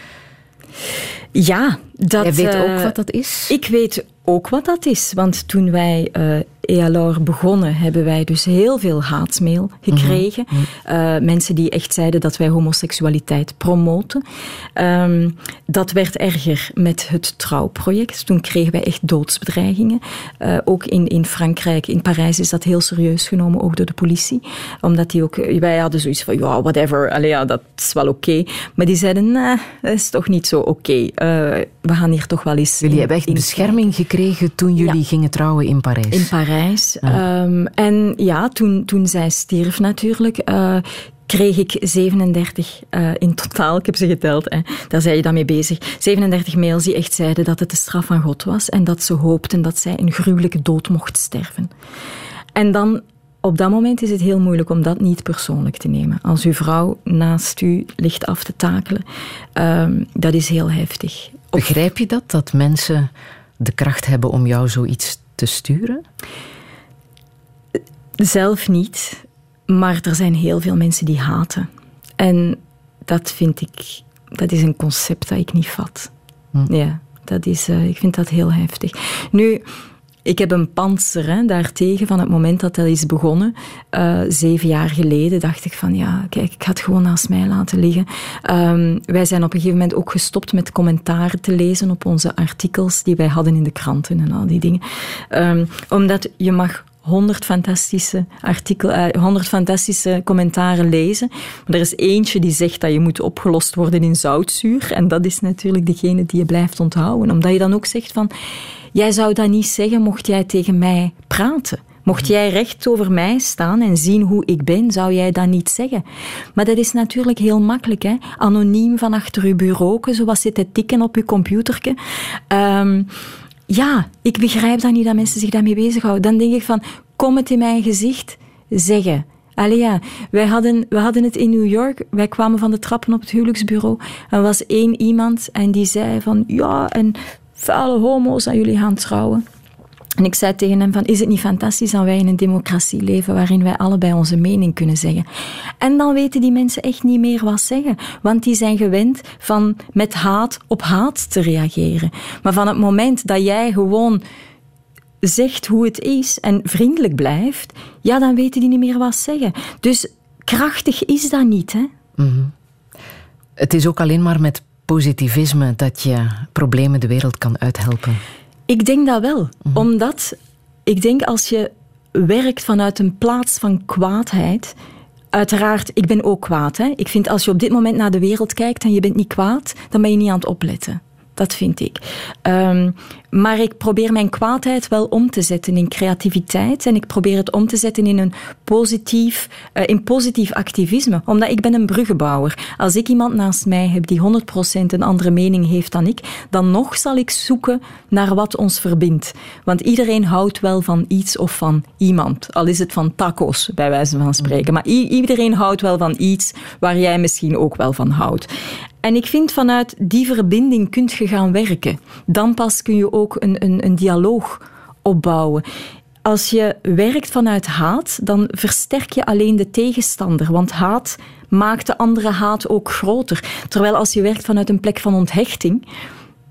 Ja, dat... Jij weet ook eh, wat dat is? Ik weet ook wat dat is, want toen wij eh ELR begonnen, hebben wij dus heel veel haatmail gekregen. Eh, mensen die echt zeiden dat wij homoseksualiteit promoten. Ehm, dat werd erger met het trouwproject. Toen kregen wij echt doodsbedreigingen. Ook in, in Frankrijk, in Parijs is dat heel serieus genomen, ook door de politie. Omdat die ook, wij hadden zoiets van, ja, whatever, allee, ja, dat is wel oké. Maar die zeiden, nee, dat is toch niet zo oké. We gaan hier toch wel eens... Jullie in- hebben echt in bescherming gekregen toen jullie gingen trouwen in Parijs. in Parijs. Ehm, en ja, toen, toen zij stierf natuurlijk, eh, kreeg ik 37 eh, in totaal. Ik heb ze geteld, hè. daar zijn je dan mee bezig. 37 mails die echt zeiden dat het de straf van God was en dat ze hoopten dat zij een gruwelijke dood mocht sterven. En dan, op dat moment is het heel moeilijk om dat niet persoonlijk te nemen. Als uw vrouw naast u ligt af te takelen, ehm, dat is heel heftig. Begrijp je dat, dat mensen de kracht hebben om jou zoiets te sturen? Zelf niet, maar er zijn heel veel mensen die haten. En dat vind ik, dat is een concept dat ik niet vat. Ja, dat is, eh, ik vind dat heel heftig. Nu, ik heb een panzer hè, daartegen van het moment dat dat is begonnen. Eh, zeven jaar geleden dacht ik van ja, kijk, ik ga het gewoon naast mij laten liggen. Ehm, wij zijn op een gegeven moment ook gestopt met commentaren te lezen op onze artikels die wij hadden in de kranten en al die dingen. Ehm, omdat je mag 100 fantastische, artikel, eh, 100 fantastische commentaren lezen. Maar er is eentje die zegt dat je moet opgelost worden in zoutzuur. En dat is natuurlijk degene die je blijft onthouden. Omdat je dan ook zegt van... Jij zou dat niet zeggen mocht jij tegen mij praten. Mocht jij recht over mij staan en zien hoe ik ben, zou jij dat niet zeggen. Maar dat is natuurlijk heel makkelijk. Hè? Anoniem van achter je bureau, zoals zitten tikken op je computerke. Ehm, ja, ik begrijp dat niet dat mensen zich daarmee bezighouden. Dan denk ik van, kom het in mijn gezicht zeggen. Allee wij hadden, we hadden het in New York. Wij kwamen van de trappen op het huwelijksbureau. Er was één iemand en die zei van, ja, en vuile homo's aan jullie gaan trouwen. En ik zei tegen hem van, is het niet fantastisch dat wij in een democratie leven waarin wij allebei onze mening kunnen zeggen? En dan weten die mensen echt niet meer wat zeggen. Want die zijn gewend van met haat op haat te reageren. Maar van het moment dat jij gewoon zegt hoe het is en vriendelijk blijft, ja, dan weten die niet meer wat zeggen. Dus krachtig is dat niet, hè? Het is ook alleen maar met positivisme dat je problemen de wereld kan uithelpen. Ik denk dat wel. Omdat ik denk als je werkt vanuit een plaats van kwaadheid. Uiteraard, ik ben ook kwaad. Hè? Ik vind als je op dit moment naar de wereld kijkt en je bent niet kwaad, dan ben je niet aan het opletten. Dat vind ik. Ehm, maar ik probeer mijn kwaadheid wel om te zetten in creativiteit. En ik probeer het om te zetten in een positief, eh, in positief activisme. Omdat ik ben een bruggenbouwer. Als ik iemand naast mij heb die 100% een andere mening heeft dan ik, dan nog zal ik zoeken naar wat ons verbindt. Want iedereen houdt wel van iets of van iemand. Al is het van tacos, bij wijze van spreken. Maar iedereen houdt wel van iets waar jij misschien ook wel van houdt. En ik vind vanuit die verbinding kunt je gaan werken. Dan pas kun je ook een, een, een dialoog opbouwen. Als je werkt vanuit haat, dan versterk je alleen de tegenstander. Want haat maakt de andere haat ook groter. Terwijl als je werkt vanuit een plek van onthechting,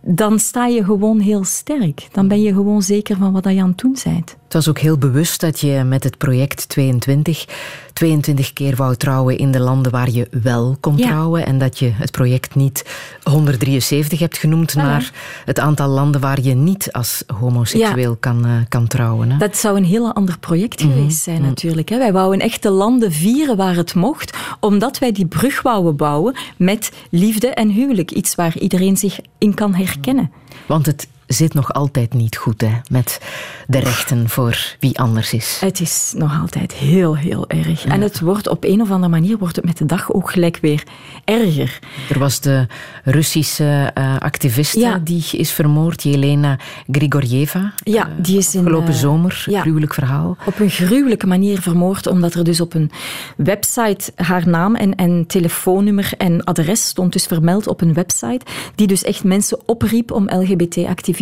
dan sta je gewoon heel sterk. Dan ben je gewoon zeker van wat je aan het doen bent. Het was ook heel bewust dat je met het project 22 22 keer wou trouwen in de landen waar je wel kon Ja. trouwen. En dat je het project niet 173 hebt genoemd naar het aantal landen waar je niet als homoseksueel kan, eh, kan trouwen. Hè? Dat zou een heel ander project geweest zijn natuurlijk. hè. Wij wouden echt de landen vieren waar het mocht, omdat wij die brug wouden bouwen met liefde en huwelijk. Iets waar iedereen zich in kan herkennen. Want het zit nog altijd niet goed hè, met de rechten voor wie anders is. Het is nog altijd heel, heel erg. En het wordt op een of andere manier wordt het met de dag ook gelijk weer erger. Er was de Russische eh, activiste Ja. die is vermoord, Jelena Grigorieva. Ja, die is in, Afgelopen eh, zomer, ja. gruwelijk verhaal. Op een gruwelijke manier vermoord, omdat er dus op een website haar naam en, en telefoonnummer en adres stond dus vermeld op een website, die dus echt mensen opriep om LGBT-activisten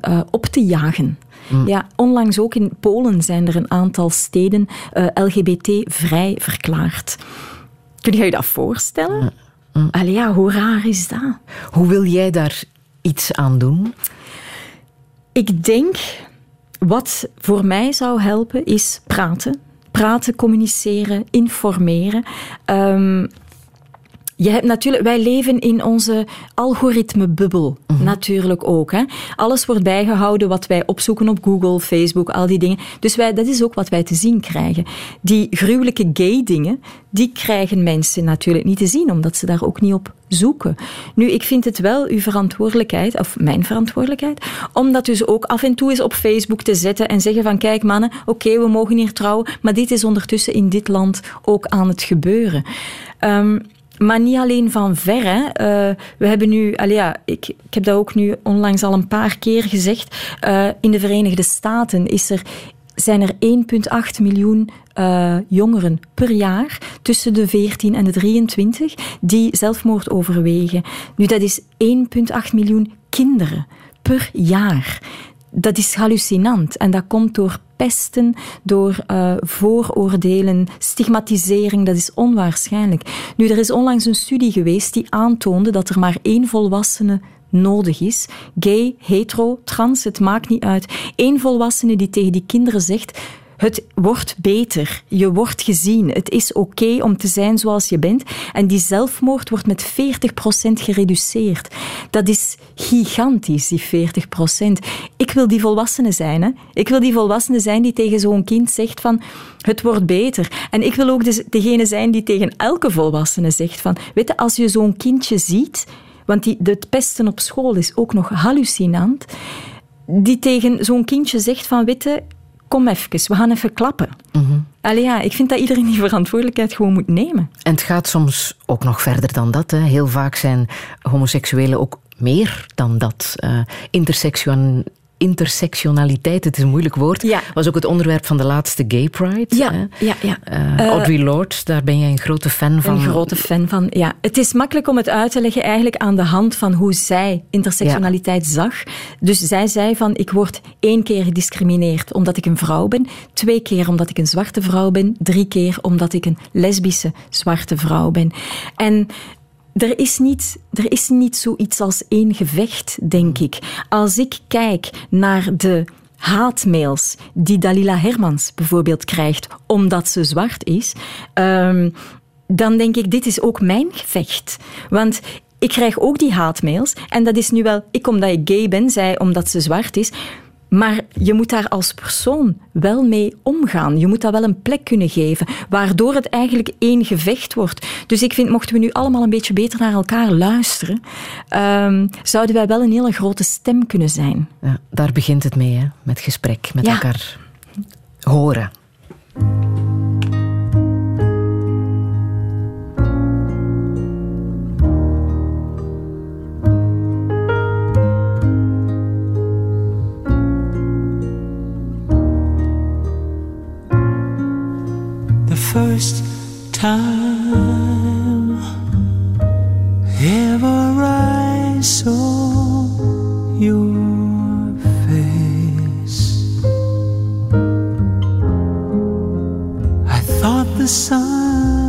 eh, op te jagen. Ja, onlangs ook in Polen zijn er een aantal steden eh, LGBT-vrij verklaard. Kun je je dat voorstellen? Allee, ja, hoe raar is dat? Hoe wil jij daar iets aan doen? Ik denk, wat voor mij zou helpen, is praten. Praten, communiceren, informeren. Ehm, je hebt natuurlijk, wij leven in onze algoritmebubbel, natuurlijk ook. Hè? Alles wordt bijgehouden wat wij opzoeken op Google, Facebook, al die dingen. Dus wij, dat is ook wat wij te zien krijgen. Die gruwelijke gay dingen, die krijgen mensen natuurlijk niet te zien, omdat ze daar ook niet op zoeken. Nu, ik vind het wel uw verantwoordelijkheid, of mijn verantwoordelijkheid, om dat dus ook af en toe eens op Facebook te zetten en zeggen van kijk mannen, oké, we mogen hier trouwen, maar dit is ondertussen in dit land ook aan het gebeuren. Ehm, maar niet alleen van ver. Hè. Eh, we hebben nu, ja, ik, ik heb dat ook nu onlangs al een paar keer gezegd. Eh, in de Verenigde Staten is er, zijn er 1,8 miljoen eh, jongeren per jaar tussen de 14 en de 23 die zelfmoord overwegen. Nu, dat is 1,8 miljoen kinderen per jaar. Dat is hallucinant. En dat komt door pesten, door eh, vooroordelen, stigmatisering. Dat is onwaarschijnlijk. Nu, er is onlangs een studie geweest die aantoonde dat er maar één volwassene nodig is. Gay, hetero, trans, het maakt niet uit. Eén volwassene die tegen die kinderen zegt... Het wordt beter. Je wordt gezien. Het is oké om te zijn zoals je bent. En die zelfmoord wordt met 40% gereduceerd. Dat is gigantisch, die 40%. Ik wil die volwassene zijn. Hè? Ik wil die volwassene zijn die tegen zo'n kind zegt van... Het wordt beter. En ik wil ook de- degene zijn die tegen elke volwassene zegt van... Weet je, als je zo'n kindje ziet... Want die, het pesten op school is ook nog hallucinant. Die tegen zo'n kindje zegt van... Weet je, kom even, we gaan even klappen. Allee, ja, ik vind dat iedereen die verantwoordelijkheid gewoon moet nemen. En het gaat soms ook nog verder dan dat. Hè. Heel vaak zijn homoseksuelen ook meer dan dat. Interseksueel. Intersectionaliteit, het is een moeilijk woord, Ja. was ook het onderwerp van de laatste Gay Pride. Ja, hè. ja, ja. Eh, Audre Lorde, daar ben jij een grote fan van. Een grote fan van, ja. Het is makkelijk om het uit te leggen eigenlijk aan de hand van hoe zij intersectionaliteit zag. Dus zij zei van, ik word één keer gediscrimineerd omdat ik een vrouw ben, twee keer omdat ik een zwarte vrouw ben, drie keer omdat ik een lesbische zwarte vrouw ben. En er is, niet, er is niet zoiets als één gevecht, denk ik. Als ik kijk naar de haatmails die Dalila Hermans bijvoorbeeld krijgt omdat ze zwart is, ehm, dan denk ik, dit is ook mijn gevecht. Want ik krijg ook die haatmails en dat is nu wel ik omdat ik gay ben, zij omdat ze zwart is. Maar je moet daar als persoon wel mee omgaan. Je moet dat wel een plek kunnen geven, waardoor het eigenlijk één gevecht wordt. Dus ik vind, mochten we nu allemaal een beetje beter naar elkaar luisteren, ehm, zouden wij wel een hele grote stem kunnen zijn. Ja, daar begint het mee, hè? met gesprek, met Ja. elkaar horen. First time ever I saw your face. I thought the sun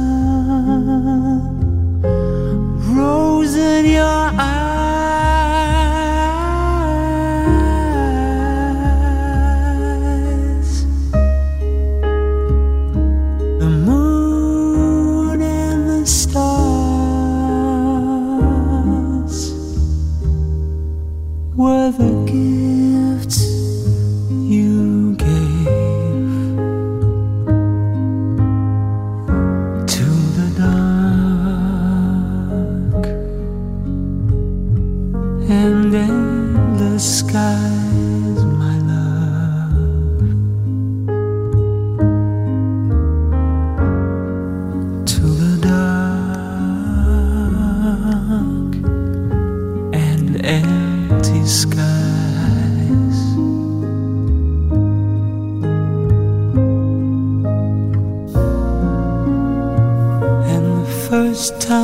time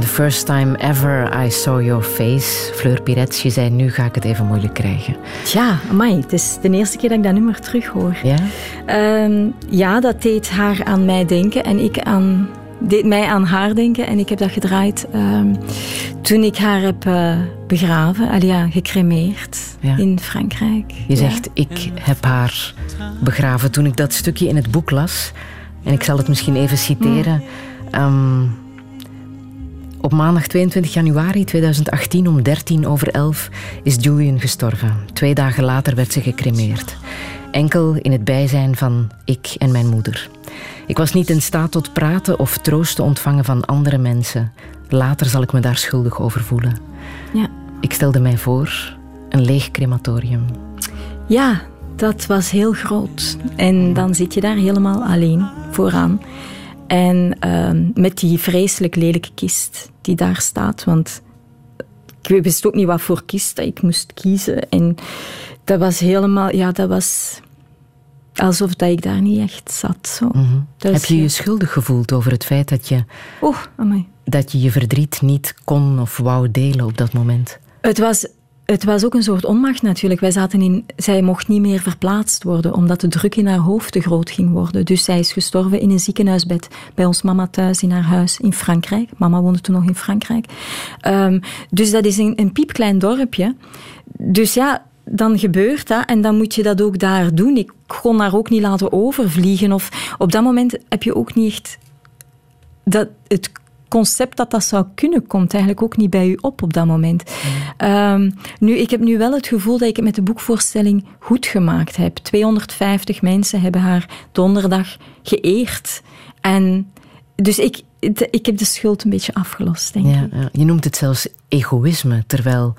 The first time ever I saw your face. Fleur Pirets, je zei nu ga ik het even moeilijk krijgen. Ja, amai, het is de eerste keer dat ik dat nummer terug hoor. Ja? Ehm, ja, dat deed haar aan mij denken en ik aan, deed mij aan haar denken. En ik heb dat gedraaid ehm, toen ik haar heb eh, begraven, allee, ja, gecremeerd Ja. in Frankrijk. Je zegt, ik heb haar begraven. Toen ik dat stukje in het boek las, en ik zal het misschien even citeren. ehm, op maandag 22 januari 2018 om 13 over 11 is Julian gestorven. Twee dagen later werd ze gecremeerd. Enkel in het bijzijn van ik en mijn moeder. Ik was niet in staat tot praten of troost te ontvangen van andere mensen. Later zal ik me daar schuldig over voelen. Ja. Ik stelde mij voor een leeg crematorium. Ja, dat was heel groot. En dan zit je daar helemaal alleen vooraan. En ehm, met die vreselijk lelijke kist die daar staat. Want ik wist ook niet wat voor kist dat ik moest kiezen. En dat was helemaal, ja, dat was alsof dat ik daar niet echt zat. Zo. Dat Heb je je schuldig gevoeld over het feit dat je, dat je je verdriet niet kon of wou delen op dat moment? Het was, het was ook een soort onmacht natuurlijk. Wij zaten in, zij mocht niet meer verplaatst worden, omdat de druk in haar hoofd te groot ging worden. Dus zij is gestorven in een ziekenhuisbed bij ons mama thuis in haar huis in Frankrijk. Mama woonde toen nog in Frankrijk. Ehm, dus dat is een, een piepklein dorpje. Dus ja, dan gebeurt dat en dan moet je dat ook daar doen. Ik kon haar ook niet laten overvliegen. Of op dat moment heb je ook niet echt dat het concept dat dat zou kunnen, komt eigenlijk ook niet bij u op op dat moment. Ehm, nu, ik heb nu wel het gevoel dat ik het met de boekvoorstelling goed gemaakt heb. 250 mensen hebben haar donderdag geëerd. En dus ik, ik heb de schuld een beetje afgelost, denk Ja, ik. ja. Je noemt het zelfs egoïsme, terwijl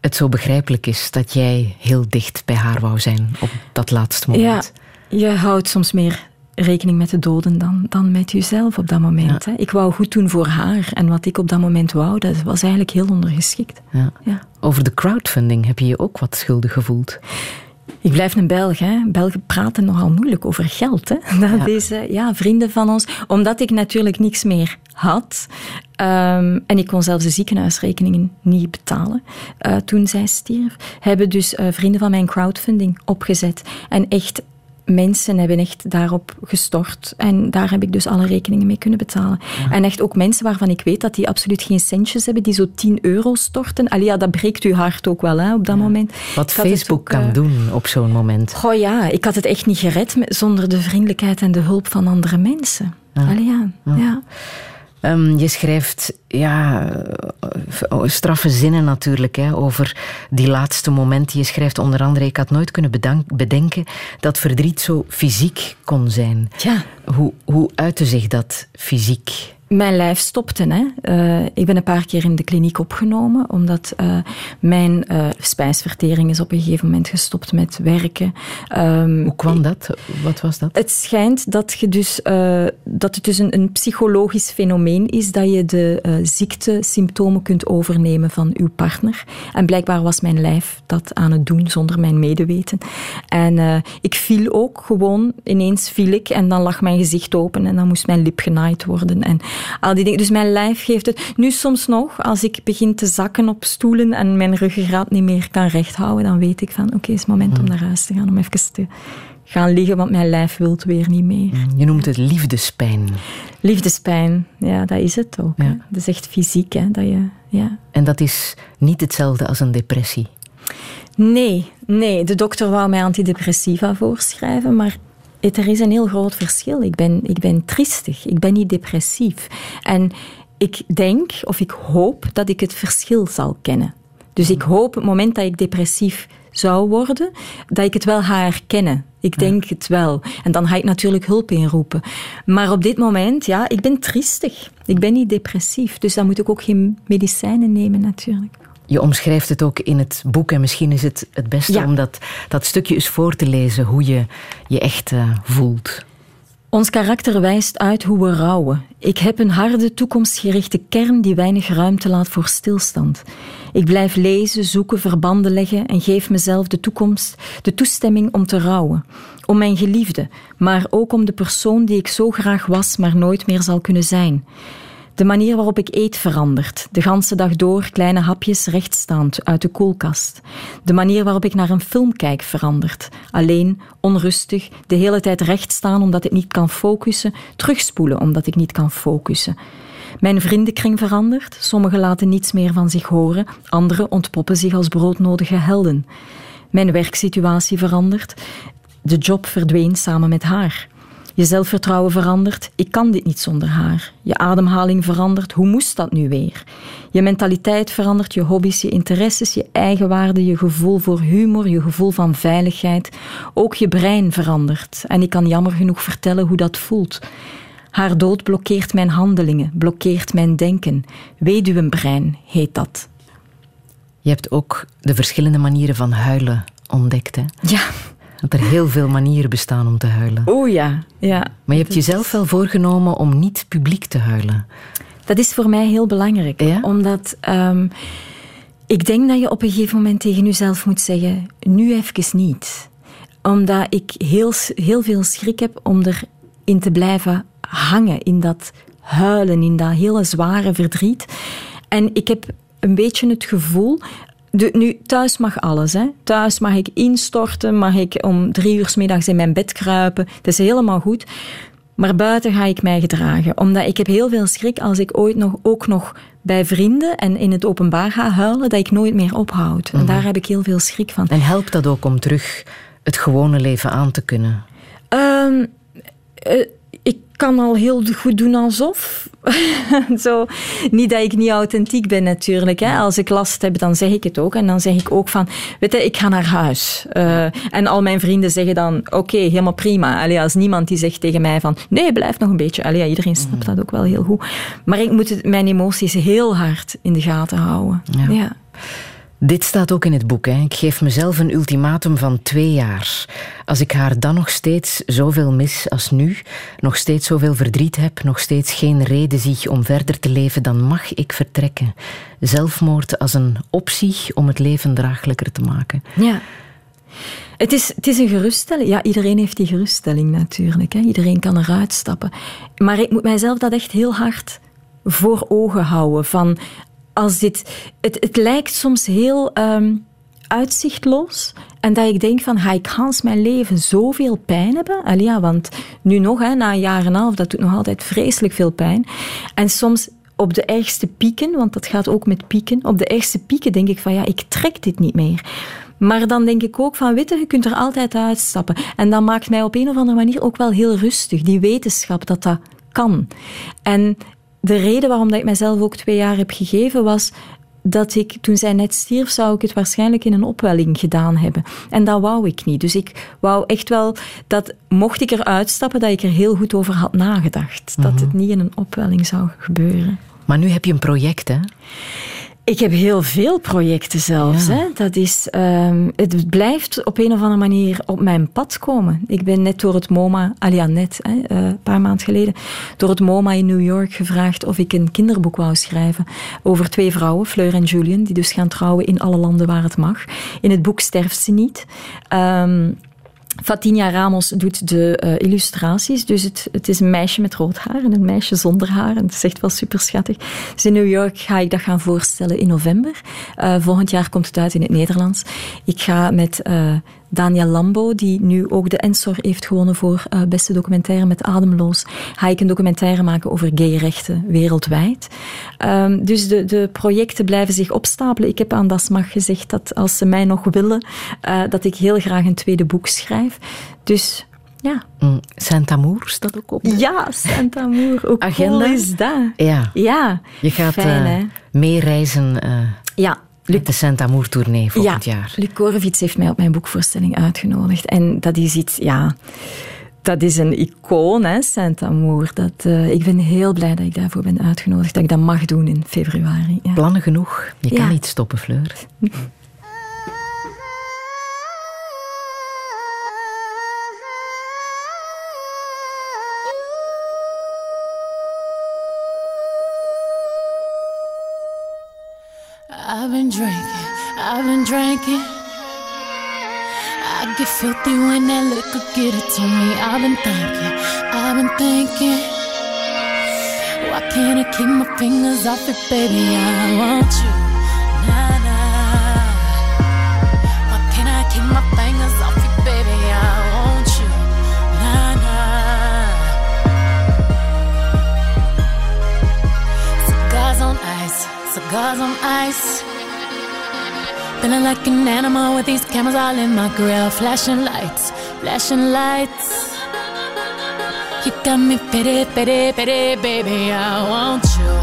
het zo begrijpelijk is dat jij heel dicht bij haar wou zijn op dat laatste moment. Ja, je houdt soms meer rekening met de doden dan, dan met jezelf op dat moment. Hè. Ik wou goed doen voor haar. En wat ik op dat moment wou, dat was eigenlijk heel ondergeschikt. Ja. Ja. Over de crowdfunding heb je je ook wat schuldig gevoeld. Ik blijf een Belg. Hè. Belgen praten nogal moeilijk over geld. Hè. Dat is, eh, ja, vrienden van ons. Omdat ik natuurlijk niks meer had. ehm, en ik kon zelfs de ziekenhuisrekeningen niet betalen eh, toen zij stierf. Hebben dus eh, vrienden van mijn crowdfunding opgezet. En echt mensen hebben echt daarop gestort. En daar heb ik dus alle rekeningen mee kunnen betalen. En echt ook mensen waarvan ik weet dat die absoluut geen centjes hebben, die zo 10 euro storten. Allee, ja, dat breekt uw hart ook wel hè, op dat moment. Wat Facebook ook, kan eh, doen op zo'n moment. Goh ja, ik had het echt niet gered zonder de vriendelijkheid en de hulp van andere mensen. Allee, ja. ja. Ehm, je schrijft ja, eh, straffe zinnen natuurlijk hè, over die laatste momenten. Je schrijft onder andere: Ik had nooit kunnen bedenken dat verdriet zo fysiek kon zijn. Ja. Hoe, hoe uitte zich dat fysiek? Mijn lijf stopte. Hè. Eh, ik ben een paar keer in de kliniek opgenomen, omdat eh, mijn eh, spijsvertering is op een gegeven moment gestopt met werken. Ehm, Hoe kwam dat? Wat was dat? Het schijnt dat, je dus, dat het dus een, een psychologisch fenomeen is dat je de ziektesymptomen kunt overnemen van uw partner. En blijkbaar was mijn lijf dat aan het doen zonder mijn medeweten. En ik viel ook gewoon, ineens viel ik en dan lag mijn gezicht open en dan moest mijn lip genaaid worden. En al die dingen. Dus mijn lijf geeft het. Nu soms nog, als ik begin te zakken op stoelen en mijn ruggengraat niet meer kan recht houden, dan weet ik van oké, het is het moment om naar huis te gaan, om even te gaan liggen, want mijn lijf wil het weer niet meer. Je noemt het liefdespijn. Liefdespijn, ja, dat is het ook. Dat is echt fysiek, hè, dat je, ja. En dat is niet hetzelfde als een depressie. Nee, nee, de dokter wou mij antidepressiva voorschrijven, maar het, er is een heel groot verschil. Ik ben, ik ben triestig, ik ben niet depressief. En ik denk, of ik hoop, dat ik het verschil zal kennen. Dus ik hoop, het moment dat ik depressief zou worden, dat ik het wel ga herkennen. Ik denk het wel. En dan ga ik natuurlijk hulp inroepen. Maar op dit moment, ja, ik ben triestig. Ik ben niet depressief. Dus dan moet ik ook geen medicijnen nemen, natuurlijk. Je omschrijft het ook in het boek en misschien is het het beste Ja. om dat, dat stukje eens voor te lezen, hoe je je echt eh, voelt. Ons karakter wijst uit hoe we rouwen. Ik heb een harde, toekomstgerichte kern die weinig ruimte laat voor stilstand. Ik blijf lezen, zoeken, verbanden leggen en geef mezelf de toekomst, de toestemming om te rouwen. Om mijn geliefde, maar ook om de persoon die ik zo graag was, maar nooit meer zal kunnen zijn. De manier waarop ik eet verandert. De ganse dag door kleine hapjes rechtstaand uit de koelkast. De manier waarop ik naar een film kijk verandert. Alleen, onrustig, de hele tijd recht staan omdat ik niet kan focussen. Terugspoelen omdat ik niet kan focussen. Mijn vriendenkring verandert. Sommigen laten niets meer van zich horen. Anderen ontpoppen zich als broodnodige helden. Mijn werksituatie verandert. De job verdween samen met haar. Je zelfvertrouwen verandert. Ik kan dit niet zonder haar. Je ademhaling verandert. Hoe moest dat nu weer? Je mentaliteit verandert. Je hobby's, je interesses, je eigenwaarde, je gevoel voor humor, je gevoel van veiligheid. Ook je brein verandert. En ik kan jammer genoeg vertellen hoe dat voelt. Haar dood blokkeert mijn handelingen, blokkeert mijn denken. Weduwenbrein heet dat. Je hebt ook de verschillende manieren van huilen ontdekt. Hè? Ja. Dat er heel veel manieren bestaan om te huilen. Oeh ja, ja. Maar je hebt jezelf wel voorgenomen om niet publiek te huilen. Dat is voor mij heel belangrijk. Ja? Omdat ehm, ik denk dat je op een gegeven moment tegen jezelf moet zeggen: nu even niet. Omdat ik heel, heel veel schrik heb om erin te blijven hangen. In dat huilen, in dat hele zware verdriet. En ik heb een beetje het gevoel. De, nu, thuis mag alles. Hè. Thuis mag ik instorten, mag ik om drie uur 's middags in mijn bed kruipen. Dat is helemaal goed. Maar buiten ga ik mij gedragen. Omdat ik heb heel veel schrik als ik ooit nog, ook nog bij vrienden en in het openbaar ga huilen, dat ik nooit meer ophoud. En daar heb ik heel veel schrik van. En helpt dat ook om terug het gewone leven aan te kunnen? Ehm, eh, kan al heel goed doen alsof. Zo, niet dat ik niet authentiek ben natuurlijk. Hè. Als ik last heb, dan zeg ik het ook. En dan zeg ik ook van, weet je, ik ga naar huis. Eh, en al mijn vrienden zeggen dan, oké, helemaal prima. Allee, als niemand die zegt tegen mij van, nee, blijf nog een beetje. Allee, iedereen snapt dat ook wel heel goed. Maar ik moet het- mijn emoties heel hard in de gaten houden. Ja. ja. Dit staat ook in het boek. Hè. Ik geef mezelf een ultimatum van twee jaar. Als ik haar dan nog steeds zoveel mis als nu, nog steeds zoveel verdriet heb, nog steeds geen reden zie om verder te leven, dan mag ik vertrekken. Zelfmoord als een optie om het leven draaglijker te maken. Ja. Het is, het is een geruststelling. Ja, iedereen heeft die geruststelling natuurlijk. Hè. Iedereen kan eruit stappen. Maar ik moet mijzelf dat echt heel hard voor ogen houden. Van als dit, het, het lijkt soms heel ehm, uitzichtloos. En dat ik denk van, ga ik Hans mijn leven zoveel pijn hebben? Allee, ja, want nu nog, hè, na een jaar en een half, dat doet nog altijd vreselijk veel pijn. En soms op de ergste pieken, want dat gaat ook met pieken, op de ergste pieken denk ik van, ja, ik trek dit niet meer. Maar dan denk ik ook van, weet je, je kunt er altijd uitstappen. En dat maakt mij op een of andere manier ook wel heel rustig, die wetenschap dat dat kan. En de reden waarom dat ik mezelf ook twee jaar heb gegeven was dat ik, toen zij net stierf, zou ik het waarschijnlijk in een opwelling gedaan hebben. En dat wou ik niet. Dus ik wou echt wel dat, mocht ik eruit stappen, dat ik er heel goed over had nagedacht. Dat het niet in een opwelling zou gebeuren. Maar nu heb je een project, hè? Ik heb heel veel projecten zelfs. Ja. Hè. Dat is, ehm, het blijft op een of andere manier op mijn pad komen. Ik ben net door het MoMA, al ja, net, hè, eh, een paar maanden geleden, door het MoMA in New York gevraagd of ik een kinderboek wou schrijven over twee vrouwen, Fleur en Julian, die dus gaan trouwen in alle landen waar het mag. In het boek sterft ze niet. Ehm, Fatinia Ramos doet de eh, illustraties. Dus het, het is een meisje met rood haar en een meisje zonder haar. En het is echt wel super schattig. Dus in New York ga ik dat gaan voorstellen in november. Eh, volgend jaar komt het uit in het Nederlands. Ik ga met eh, Daniel Lambo, die nu ook de Ensor heeft gewonnen voor eh, beste documentaire met Ademloos, ga ik een documentaire maken over gayrechten wereldwijd. Ehm, dus de, de projecten blijven zich opstapelen. Ik heb aan Dasmag gezegd dat als ze mij nog willen, eh, dat ik heel graag een tweede boek schrijf. Dus ja. Mm, Saint-Amour staat ook op. Ja, Saint-Amour. Hoe Agenda? cool is dat? Ja. Ja. Je gaat Fijn, hè? meereizen Ja. Met de Saint-Amour-tournee volgend ja, jaar. Luc Korevits heeft mij op mijn boekvoorstelling uitgenodigd. En dat is iets, ja... Dat is een icoon, hè, Saint-Amour. Dat, eh, ik ben heel blij dat ik daarvoor ben uitgenodigd. Dat ik dat mag doen in februari. Ja. Plannen genoeg. Je kan niet stoppen, Fleur. drinking, I've been drinking. I get filthy when that liquor get it to me. I've been thinking, I've been thinking. Why can't I keep my fingers off it, baby? I want you. Nah. Why can't I keep my fingers off baby? I want you. On ice, on ice. Feeling like an animal with these cameras all in my grill. Flashing lights, flashing lights. You got me pity, pity, pity, baby. I want you.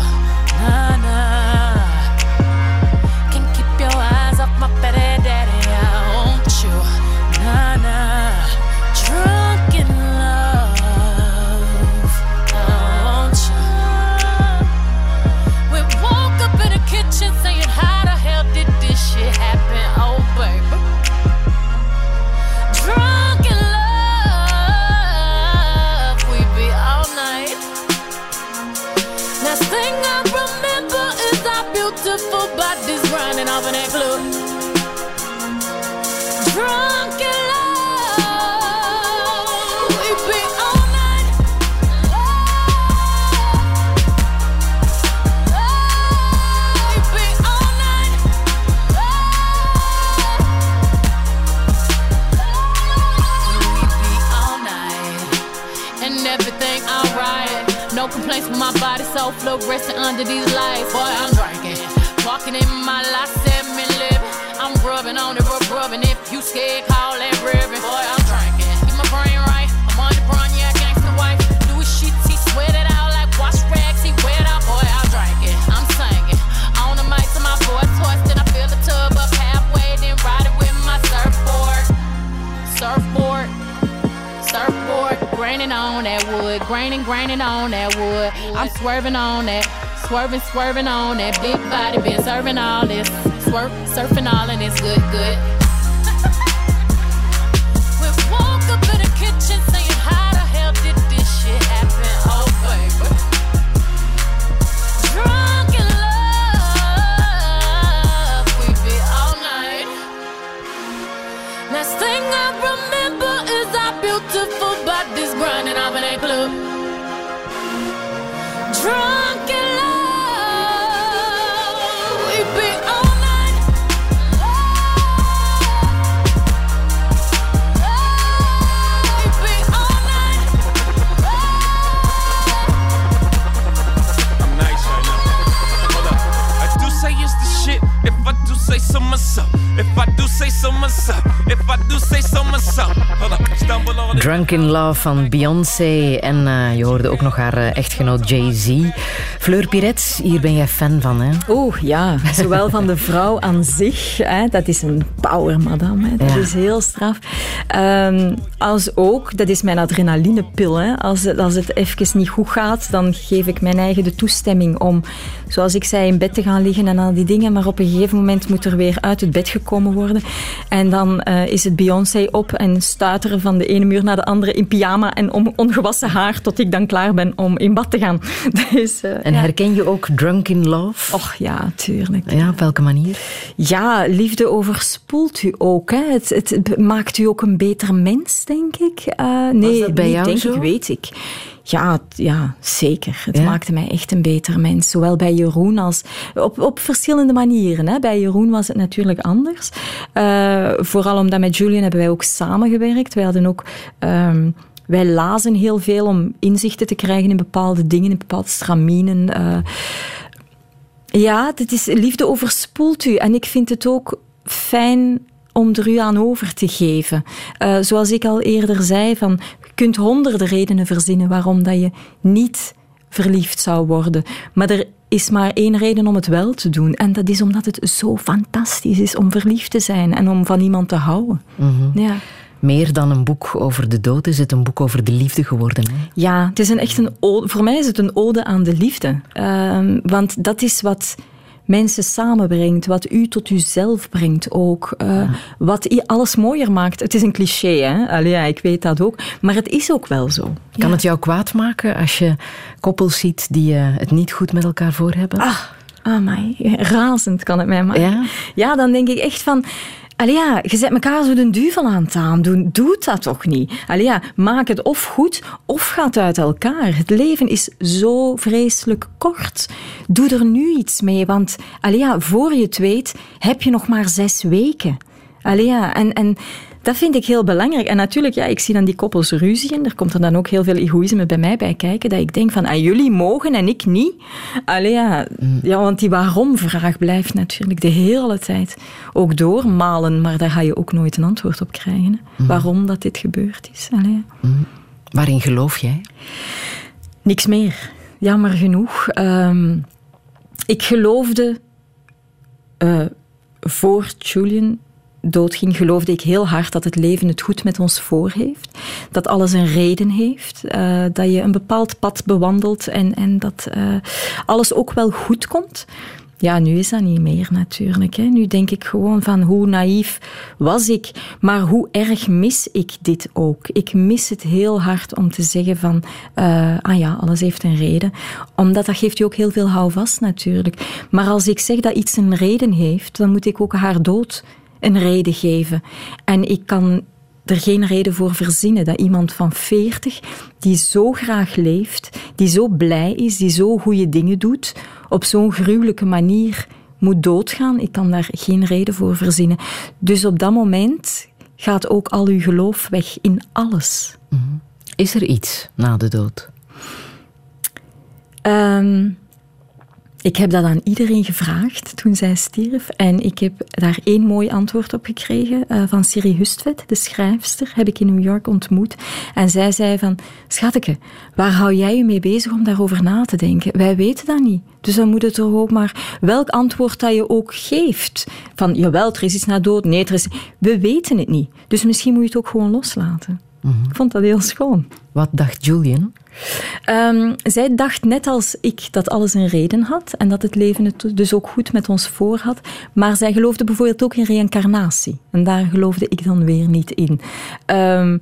Body, resting under these lights. Boy, I'm drinking, walking in my last seven living. I'm rubbing on it, rub rubbing. If you scared, graining on that wood, graining, graining on that wood. I'm swerving on that, swerving, swerving on that big body, been serving all this, swerp, surfing all and it's good, good. That club. Drunk in love, we be all night. We be all night. I'm nice right now. Hold up. I do say it's the shit. If I do say so myself. If I do say so myself. If I do say so myself. Hold up. Stumble on it. Drunk in Love van Beyoncé. En eh, je hoorde ook nog haar eh, echtgenoot Jay-Z. Fleur Piret, hier ben jij fan van, hè? Oeh, ja. Zowel van de vrouw aan zich, hè, dat is een power, madame. Hè, dat Ja. is heel straf. Ehm, als ook, dat is mijn adrenalinepil. Hè. Als, het- als het even niet goed gaat, dan geef ik mijn eigen de toestemming om, zoals ik zei, in bed te gaan liggen en al die dingen. Maar op een gegeven moment moet er weer uit het bed gekomen worden. En dan eh, is het Beyoncé op en stuiteren van de ene muur naar de andere in pyjama en om, ongewassen haar tot ik dan klaar ben om in bad te gaan. Dus, eh, En herken je ook Drunk in Love? Och ja, tuurlijk. Ja, op welke manier? Ja, liefde overspoelt u ook. Hè. Het, het maakt u ook een beter mens, denk ik. Eh, nee, dat bij jou denk zo? ik, weet ik. Ja, ja zeker. Het Ja? maakte mij echt een beter mens. Zowel bij Jeroen als... Op, op verschillende manieren. Hè. Bij Jeroen was het natuurlijk anders. Eh, vooral omdat met Julian hebben wij ook samengewerkt. Wij hadden ook... ehm, wij lazen heel veel om inzichten te krijgen in bepaalde dingen, in bepaalde straminen. eh. Ja, dit is, liefde overspoelt u. En ik vind het ook fijn om er u aan over te geven. Eh, zoals ik al eerder zei, van, kunt honderden redenen verzinnen waarom dat je niet verliefd zou worden. Maar er is maar één reden om het wel te doen. En dat is omdat het zo fantastisch is om verliefd te zijn en om van iemand te houden. Ja. Meer dan een boek over de dood is het een boek over de liefde geworden. Hè? Ja, het is een, echt een ode, voor mij is het een ode aan de liefde. Ehm, want dat is wat mensen samenbrengt, wat u tot uzelf brengt ook. eh, Wat alles mooier maakt. Het is een cliché, hè? Allee, ja, ik weet dat ook. Maar het is ook wel zo. Kan het jou kwaad maken als je koppels ziet die eh, het niet goed met elkaar voor hebben? Ah, Amai, razend kan het mij maken. Ja? Ja, dan denk ik echt van... Allee je zet elkaar zo de duvel aan het aandoen. Doe dat toch niet? Allee maak het of goed, of gaat uit elkaar. Het leven is zo vreselijk kort. Doe er nu iets mee, want allee voor je het weet, heb je nog maar zes weken. Allee en... en dat vind ik heel belangrijk. En natuurlijk, ja, ik zie dan die koppels ruzien. Er komt er dan ook heel veel egoïsme bij mij bij kijken. Dat ik denk van, ah, jullie mogen en ik niet. Allee, ja, ja, want die waarom-vraag blijft natuurlijk de hele tijd ook doormalen. Maar daar ga je ook nooit een antwoord op krijgen. Hè. Waarom dat dit gebeurd is. Allee. Waarin geloof jij? Niks meer. Jammer genoeg. Ehm, ik geloofde eh, voor Julian doodging, geloofde ik heel hard dat het leven het goed met ons voor heeft. Dat alles een reden heeft. eh, dat je een bepaald pad bewandelt en, en dat eh, alles ook wel goed komt. Ja, nu is dat niet meer natuurlijk. Hè. Nu denk ik gewoon van hoe naïef was ik, maar hoe erg mis ik dit ook. Ik mis het heel hard om te zeggen van, eh, ah ja, alles heeft een reden. Omdat dat geeft je ook heel veel houvast natuurlijk. Maar als ik zeg dat iets een reden heeft, dan moet ik ook haar dood een reden geven. En ik kan er geen reden voor verzinnen dat iemand van 40, die zo graag leeft, die zo blij is, die zo goede dingen doet, op zo'n gruwelijke manier moet doodgaan. Ik kan daar geen reden voor verzinnen. Dus op dat moment gaat ook al uw geloof weg in alles. Is er iets na de dood? Ehm, ik heb dat aan iedereen gevraagd toen zij stierf. En ik heb daar één mooi antwoord op gekregen eh, van Siri Hustvedt, de schrijfster, heb ik in New York ontmoet. En zij zei van, schateke, waar hou jij je mee bezig om daarover na te denken? Wij weten dat niet. Dus dan moet het er ook maar, welk antwoord dat je ook geeft. Van, jawel, er is iets na dood. Nee, er is... We weten het niet. Dus misschien moet je het ook gewoon loslaten. Ik vond dat heel schoon. Wat dacht Julian? Ehm, zij dacht net als ik dat alles een reden had en dat het leven het dus ook goed met ons voor had. Maar zij geloofde bijvoorbeeld ook in reïncarnatie. En daar geloofde ik dan weer niet in. Ehm,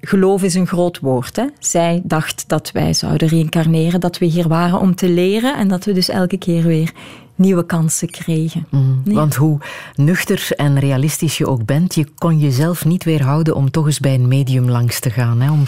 geloof is een groot woord. Hè? Zij dacht dat wij zouden reïncarneren, dat we hier waren om te leren en dat we dus elke keer weer nieuwe kansen kregen. Nee. Want hoe nuchter en realistisch je ook bent, je kon jezelf niet weerhouden om toch eens bij een medium langs te gaan. Hè? Om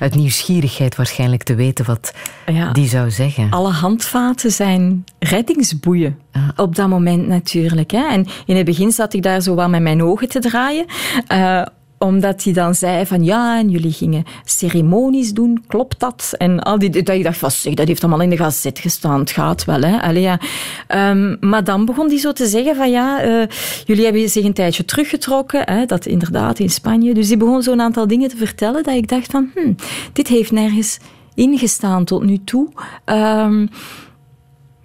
uit nieuwsgierigheid waarschijnlijk te weten wat Ja. die zou zeggen. Alle handvaten zijn reddingsboeien. Op dat moment natuurlijk. Hè. En in het begin zat ik daar zo wel met mijn ogen te draaien. eh, omdat hij dan zei van ja, en jullie gingen ceremonies doen, klopt dat? En al die, dat ik dacht van zeg, dat heeft allemaal in de gazet gestaan, het gaat wel. Hè. Allee, ja. Ehm, maar dan begon hij zo te zeggen van ja, eh, jullie hebben zich een tijdje teruggetrokken, hè, dat inderdaad in Spanje. Dus die begon zo'n aantal dingen te vertellen dat ik dacht van hm, dit heeft nergens ingestaan tot nu toe. Ehm,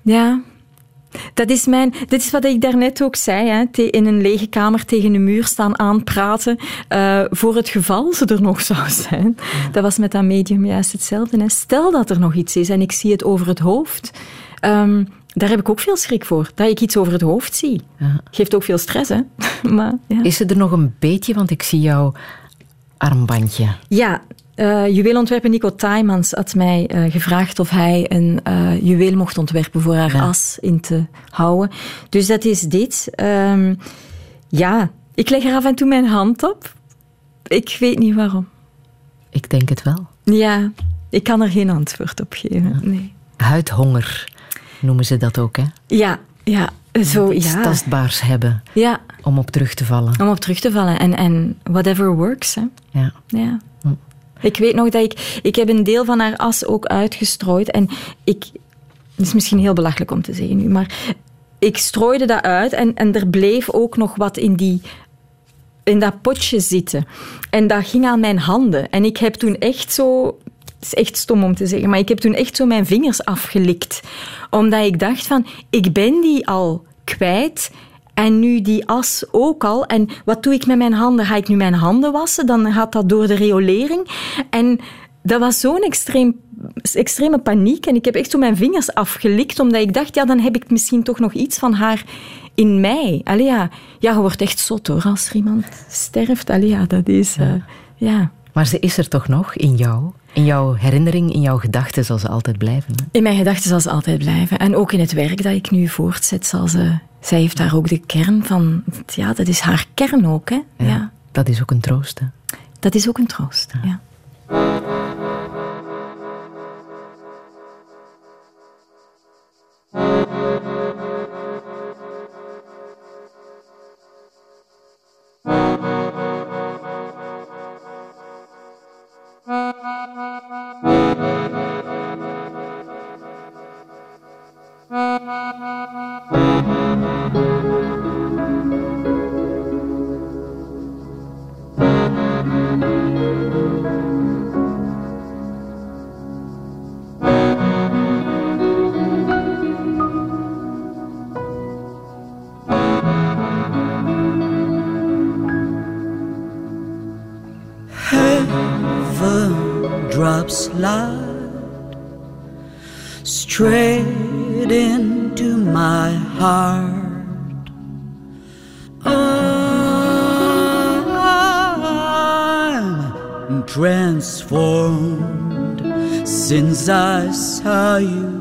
ja, dat is, mijn, dit is wat ik daarnet ook zei. Hè. Te- In een lege kamer tegen de muur staan aanpraten. eh, voor het geval ze er nog zou zijn. Dat was met dat medium juist hetzelfde. Hè. Stel dat er nog iets is en ik zie het over het hoofd. ehm, daar heb ik ook veel schrik voor. Dat ik iets over het hoofd zie. Geeft ook veel stress, hè. maar, ja. Is het er nog een beetje, want ik zie jouw armbandje. Ja, juweelontwerper Nico Taimans had mij eh, gevraagd of hij een eh, juweel mocht ontwerpen voor haar as in te houden. Dus dat is dit. Ehm, ja, ik leg er af en toe mijn hand op. Ik weet niet waarom. Ik denk het wel. Ja, ik kan er geen antwoord op geven. Nee. Huidhonger noemen ze dat ook, hè? Ja, ja, zo, Iets ja. tastbaars hebben Ja, om op terug te vallen. om op terug te vallen. En, en whatever works, hè. Ja. Ja. Ik weet nog dat ik... Ik heb een deel van haar as ook uitgestrooid. En ik... Het is misschien heel belachelijk om te zeggen nu, maar... Ik strooide dat uit en, en er bleef ook nog wat in die... In dat potje zitten. En dat ging aan mijn handen. En ik heb toen echt zo... Het is echt stom om te zeggen, maar ik heb toen echt zo mijn vingers afgelikt. Omdat ik dacht van, ik ben die al kwijt... En nu die as ook al. En wat doe ik met mijn handen? Ga ik nu mijn handen wassen? Dan gaat dat door de riolering. En dat was zo'n extreem, extreme paniek. En ik heb echt zo mijn vingers afgelikt, omdat ik dacht, ja, dan heb ik misschien toch nog iets van haar in mij. Allee, ja. je wordt echt zot hoor, als er iemand sterft. Allee, dat is... eh, ja. Maar ze is er toch nog in jou? In jouw herinnering, in jouw gedachten zal ze altijd blijven. hè? In mijn gedachten zal ze altijd blijven. En ook in het werk dat ik nu voortzet, zal ze... Zij heeft daar ook de kern van... Ja, dat is haar kern ook, hè. Ja. Dat is ook een troost. Hè? Dat is ook een troost, ja. Drops light straight into my heart. I'm transformed since I saw you.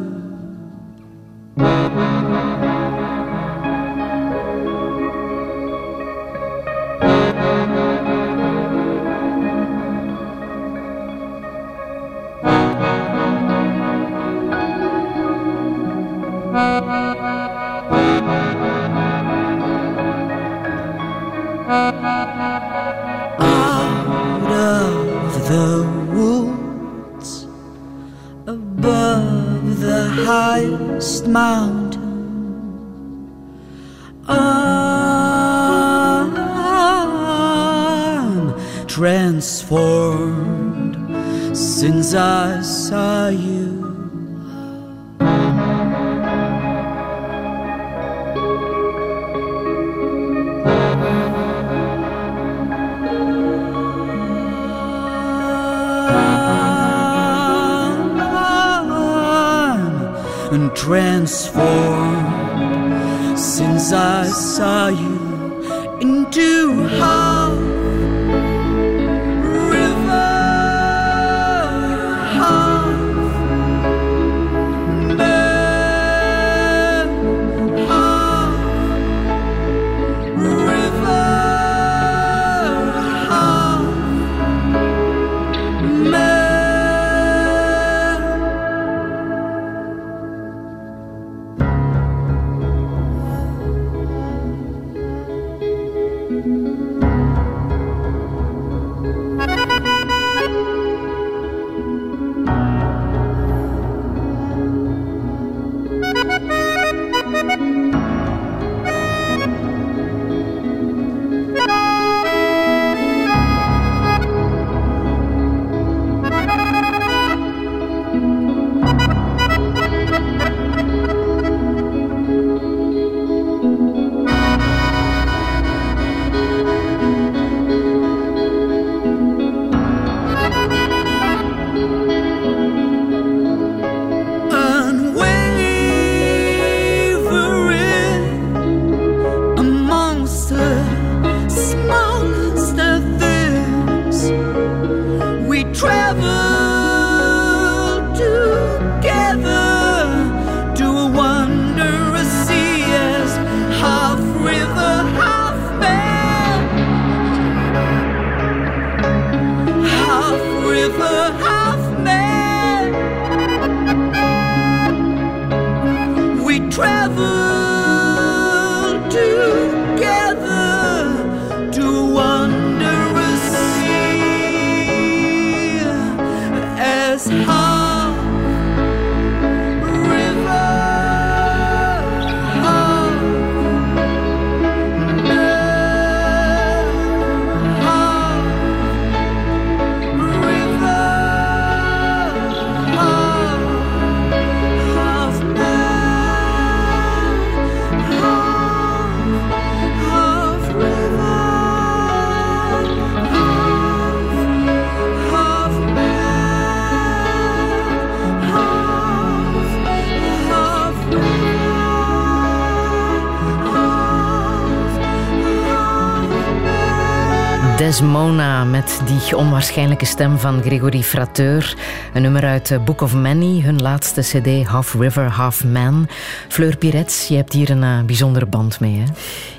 Desmona met die onwaarschijnlijke stem van Gregory Frateur. Een nummer uit eh, Book of Many, hun laatste cd Half River, Half Man. Fleur Pirets, je hebt hier een eh, bijzondere band mee, hè?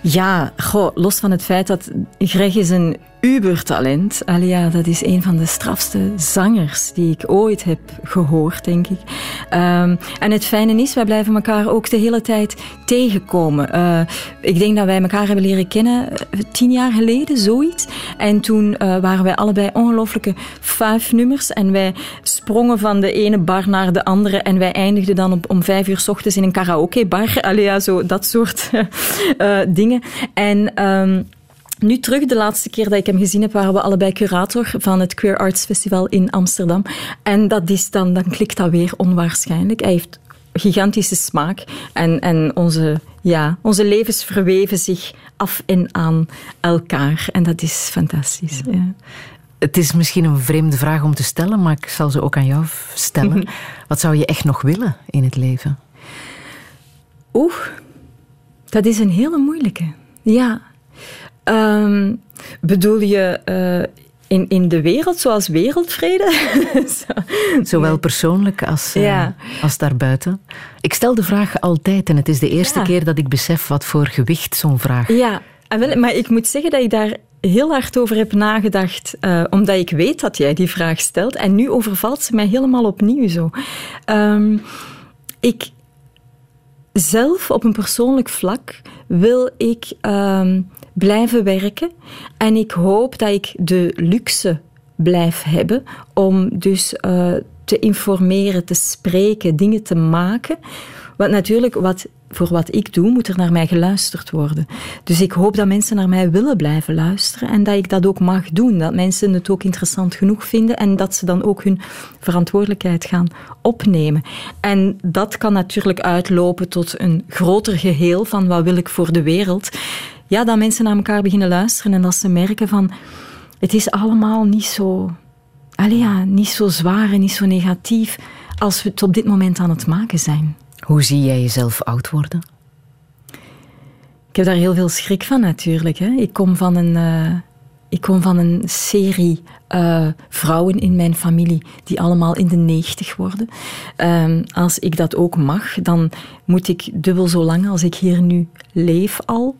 Ja, goh, los van het feit dat Greg is een ubertalent. Ja, dat is een van de strafste zangers die ik ooit heb gehoord, denk ik. Ehm, en het fijne is, wij blijven elkaar ook de hele tijd tegenkomen. Eh, ik denk dat wij elkaar hebben leren kennen tien jaar geleden, zoiets. En toen eh, waren wij allebei ongelooflijke nummers. En wij sprongen van de ene bar naar de andere. En wij eindigden dan op, om vijf uur s ochtends in een karaokebar. Allee, ja, zo, dat soort eh, dingen. En... ehm, nu terug, de laatste keer dat ik hem gezien heb, waren we allebei curator van het Queer Arts Festival in Amsterdam. En dat is dan, dan klikt dat weer onwaarschijnlijk. Hij heeft gigantische smaak en, en onze, ja, onze levens verweven zich af en aan elkaar. En dat is fantastisch. Ja. Het is misschien een vreemde vraag om te stellen, maar ik zal ze ook aan jou stellen. Wat zou je echt nog willen in het leven? Oeh, dat is een hele moeilijke. Ja. Ehm, bedoel je eh, in, in de wereld, zoals wereldvrede? Zo. Zowel persoonlijk als, eh, als daarbuiten. Ik stel de vraag altijd en het is de eerste Ja. keer dat ik besef wat voor gewicht zo'n vraag Ja, ah, wel, maar ik moet zeggen dat ik daar heel hard over heb nagedacht, eh, omdat ik weet dat jij die vraag stelt. En nu overvalt ze mij helemaal opnieuw zo. Ehm, ik zelf op een persoonlijk vlak wil ik ehm, blijven werken. En ik hoop dat ik de luxe blijf hebben om dus eh, te informeren, te spreken, dingen te maken. Want natuurlijk, wat, voor wat ik doe, moet er naar mij geluisterd worden. Dus ik hoop dat mensen naar mij willen blijven luisteren en dat ik dat ook mag doen. Dat mensen het ook interessant genoeg vinden en dat ze dan ook hun verantwoordelijkheid gaan opnemen. En dat kan natuurlijk uitlopen tot een groter geheel van wat wil ik voor de wereld. Ja, dat mensen naar elkaar beginnen luisteren en dat ze merken van het is allemaal niet zo, allee ja, niet zo zwaar en niet zo negatief als we het op dit moment aan het maken zijn. Hoe zie jij jezelf oud worden? Ik heb daar heel veel schrik van natuurlijk. Hè. Ik, kom van een, eh, ik kom van een serie eh, vrouwen in mijn familie die allemaal in de negentig worden. Ehm, als ik dat ook mag, dan moet ik dubbel zo lang als ik hier nu leef al,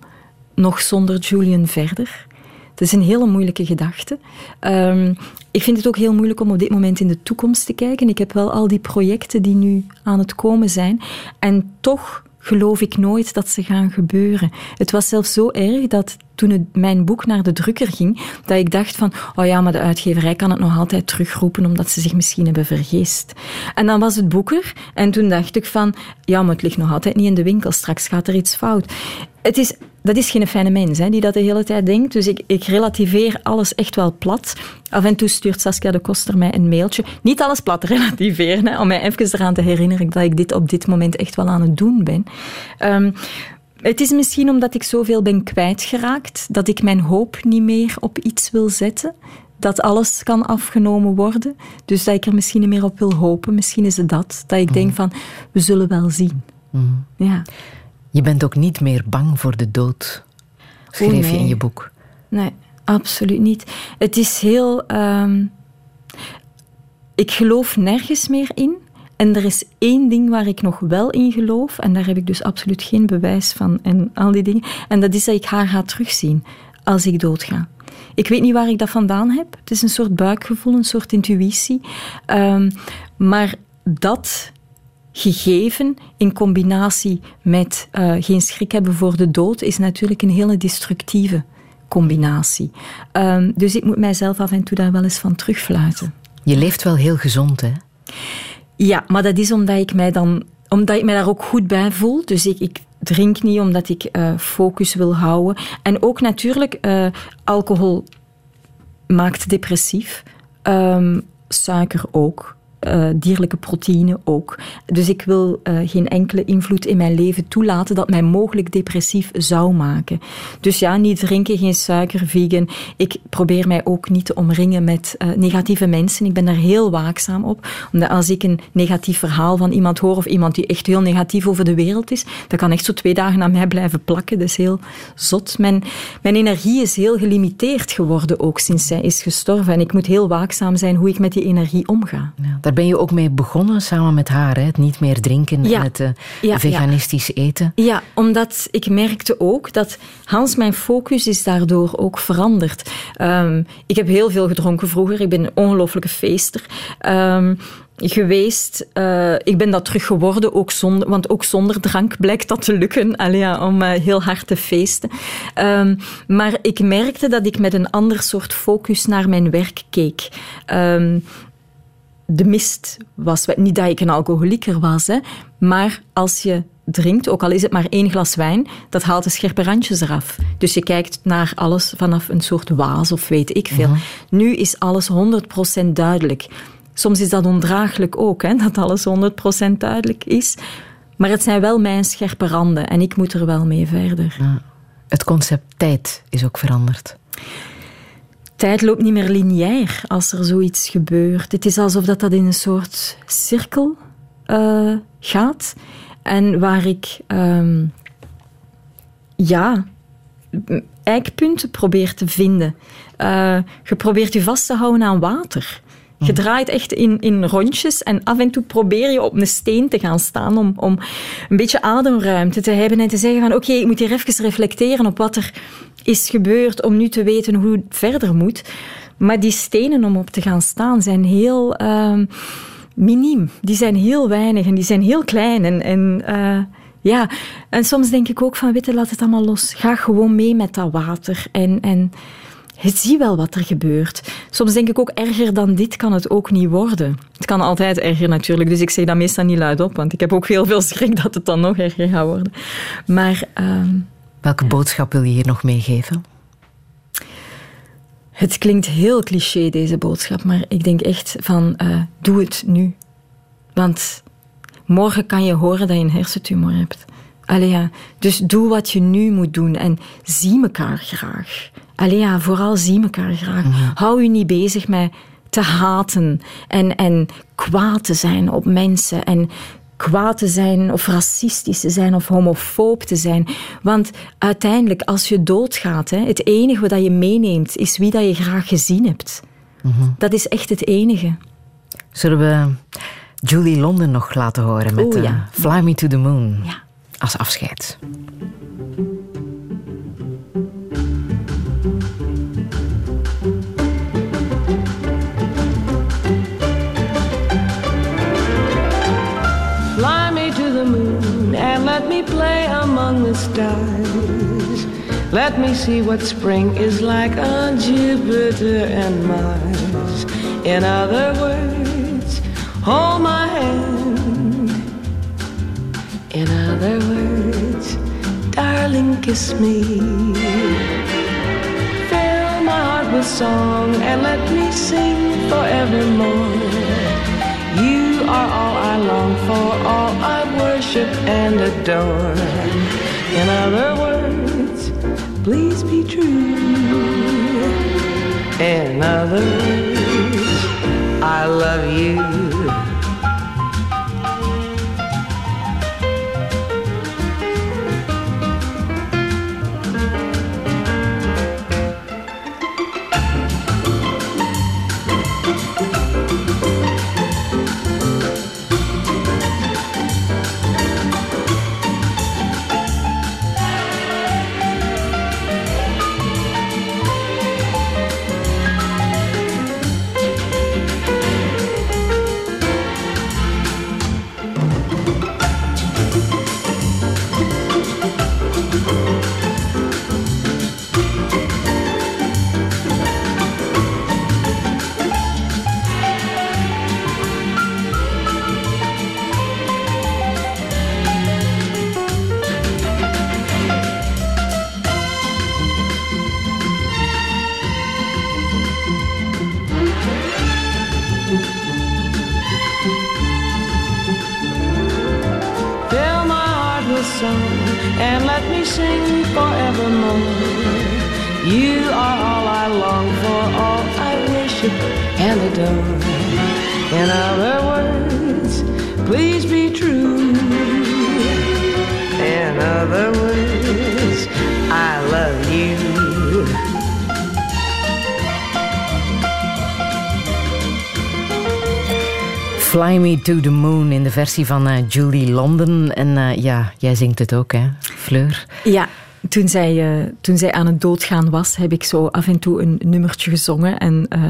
nog zonder Julian verder. Het is een hele moeilijke gedachte. Ehm, ik vind het ook heel moeilijk om op dit moment in de toekomst te kijken. Ik heb wel al die projecten die nu aan het komen zijn. En toch geloof ik nooit dat ze gaan gebeuren. Het was zelfs zo erg dat toen mijn boek naar de drukker ging, dat ik dacht van, oh ja, maar de uitgeverij kan het nog altijd terugroepen omdat ze zich misschien hebben vergist. En dan was het boek er en toen dacht ik van, ja, maar het ligt nog altijd niet in de winkel, straks gaat er iets fout. Het is, dat is geen fijne mens hè, die dat de hele tijd denkt, dus ik, ik relativeer alles echt wel plat. Af en toe stuurt Saskia de Koster mij een mailtje. Niet alles plat relativeren, hè, om mij even eraan te herinneren dat ik dit op dit moment echt wel aan het doen ben. Ehm, het is misschien omdat ik zoveel ben kwijtgeraakt, dat ik mijn hoop niet meer op iets wil zetten. Dat alles kan afgenomen worden. Dus dat ik er misschien niet meer op wil hopen. Misschien is het dat. Dat ik denk van, we zullen wel zien. Ja. Je bent ook niet meer bang voor de dood, schreef Oh, je in je boek. Nee, absoluut niet. Het is heel. ehm, ik geloof nergens meer in. En er is één ding waar ik nog wel in geloof, en daar heb ik dus absoluut geen bewijs van en al die dingen. En dat is dat ik haar ga terugzien als ik doodga. Ik weet niet waar ik dat vandaan heb. Het is een soort buikgevoel, een soort intuïtie. Ehm, maar dat gegeven in combinatie met eh, geen schrik hebben voor de dood is natuurlijk een hele destructieve combinatie. Ehm, dus ik moet mijzelf af en toe daar wel eens van terugfluiten. Je leeft wel heel gezond, hè? Ja, maar dat is omdat ik mij dan omdat ik mij daar ook goed bij voel. Dus ik, ik drink niet omdat ik eh, focus wil houden. En ook natuurlijk, eh, alcohol maakt depressief. Ehm, suiker ook. Eh, dierlijke proteïne ook. Dus ik wil eh, geen enkele invloed in mijn leven toelaten dat mij mogelijk depressief zou maken. Dus ja, niet drinken, geen suiker, vegan. Ik probeer mij ook niet te omringen met eh, negatieve mensen. Ik ben daar heel waakzaam op. Omdat als ik een negatief verhaal van iemand hoor of iemand die echt heel negatief over de wereld is, dat kan echt zo twee dagen aan mij blijven plakken. Dat is heel zot. Mijn, mijn energie is heel gelimiteerd geworden ook sinds zij is gestorven. En ik moet heel waakzaam zijn hoe ik met die energie omga. Ja, daar ben je ook mee begonnen samen met haar, hè? het niet meer drinken Ja. en het eh, Ja, veganistisch eten. Ja, omdat ik merkte ook dat Hans, mijn focus is daardoor ook veranderd. Ehm, ik heb heel veel gedronken vroeger. Ik ben een ongelofelijke feester. Ehm, geweest. Eh, ik ben dat terug geworden, ook zonder, want ook zonder drank blijkt dat te lukken allee, ja, om eh, heel hard te feesten. Ehm, maar ik merkte dat ik met een ander soort focus naar mijn werk keek. De mist was, niet dat ik een alcoholieker was, hè, maar als je drinkt, ook al is het maar één glas wijn, dat haalt de scherpe randjes eraf. Dus je kijkt naar alles vanaf een soort waas of weet ik veel. Nu is alles 100% duidelijk. Soms is dat ondraaglijk ook, hè, dat alles 100% duidelijk is. Maar het zijn wel mijn scherpe randen en ik moet er wel mee verder. Het concept tijd is ook veranderd. Tijd loopt niet meer lineair als er zoiets gebeurt. Het is alsof dat, dat in een soort cirkel eh, gaat. En waar ik ehm, ja, eikpunten probeer te vinden. Eh, je probeert je vast te houden aan water. Je draait echt in, in rondjes en af en toe probeer je op een steen te gaan staan om, om een beetje ademruimte te hebben en te zeggen van oké, ik moet hier even reflecteren op wat er is gebeurd om nu te weten hoe het verder moet. Maar die stenen om op te gaan staan zijn heel ehm, miniem. Die zijn heel weinig en die zijn heel klein. En, en, eh, ja. en soms denk ik ook van, weet je, laat het allemaal los. Ga gewoon mee met dat water. En, en zie wel wat er gebeurt. Soms denk ik ook, erger dan dit kan het ook niet worden. Het kan altijd erger natuurlijk, dus ik zeg dat meestal niet luid op, want ik heb ook heel veel schrik dat het dan nog erger gaat worden. Maar... ehm, Welke boodschap wil je hier nog meegeven? Het klinkt heel cliché, deze boodschap, maar ik denk echt van, eh, doe het nu. Want morgen kan je horen dat je een hersentumor hebt. Allee ja, dus doe wat je nu moet doen en zie elkaar graag. Allee ja, vooral zie elkaar graag. Hou je niet bezig met te haten en, en kwaad te zijn op mensen en kwaad te zijn of racistisch te zijn of homofoob te zijn. Want uiteindelijk, als je doodgaat, hè, het enige wat je meeneemt is wie dat je graag gezien hebt. Dat is echt het enige. Zullen we Julie London nog laten horen met ja. eh, Fly Me to the Moon Ja. als afscheid? Let me play among the stars. Let me see what spring is like on Jupiter and Mars. In other words, hold my hand. In other words, darling, kiss me. Fill my heart with song and let me sing forevermore. You are all I long for, all I worship and adore. In other words, please be true. In other words, I love you. In other words, please be true. In other words, I love you. Fly Me to the Moon in de versie van eh, Julie London. En eh, ja, jij zingt het ook, hè, Fleur? Ja, toen zij, eh, toen zij aan het doodgaan was, heb ik zo af en toe een nummertje gezongen. En eh,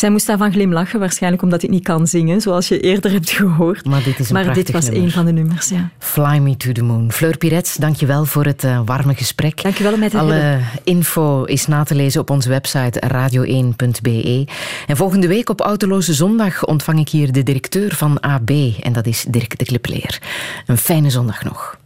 zij moest daarvan glimlachen, waarschijnlijk omdat ik niet kan zingen, zoals je eerder hebt gehoord. Maar dit is een Maar dit was nummer. een van de nummers, ja. Fly Me to the Moon. Fleur Pirets, dankjewel voor het eh, warme gesprek. Dankjewel om mij te Alle hebben. info is na te lezen op onze website radio1.be. En volgende week op Autoloze Zondag ontvang ik hier de directeur van AB. En dat is Dirk de Klipleer. Een fijne zondag nog.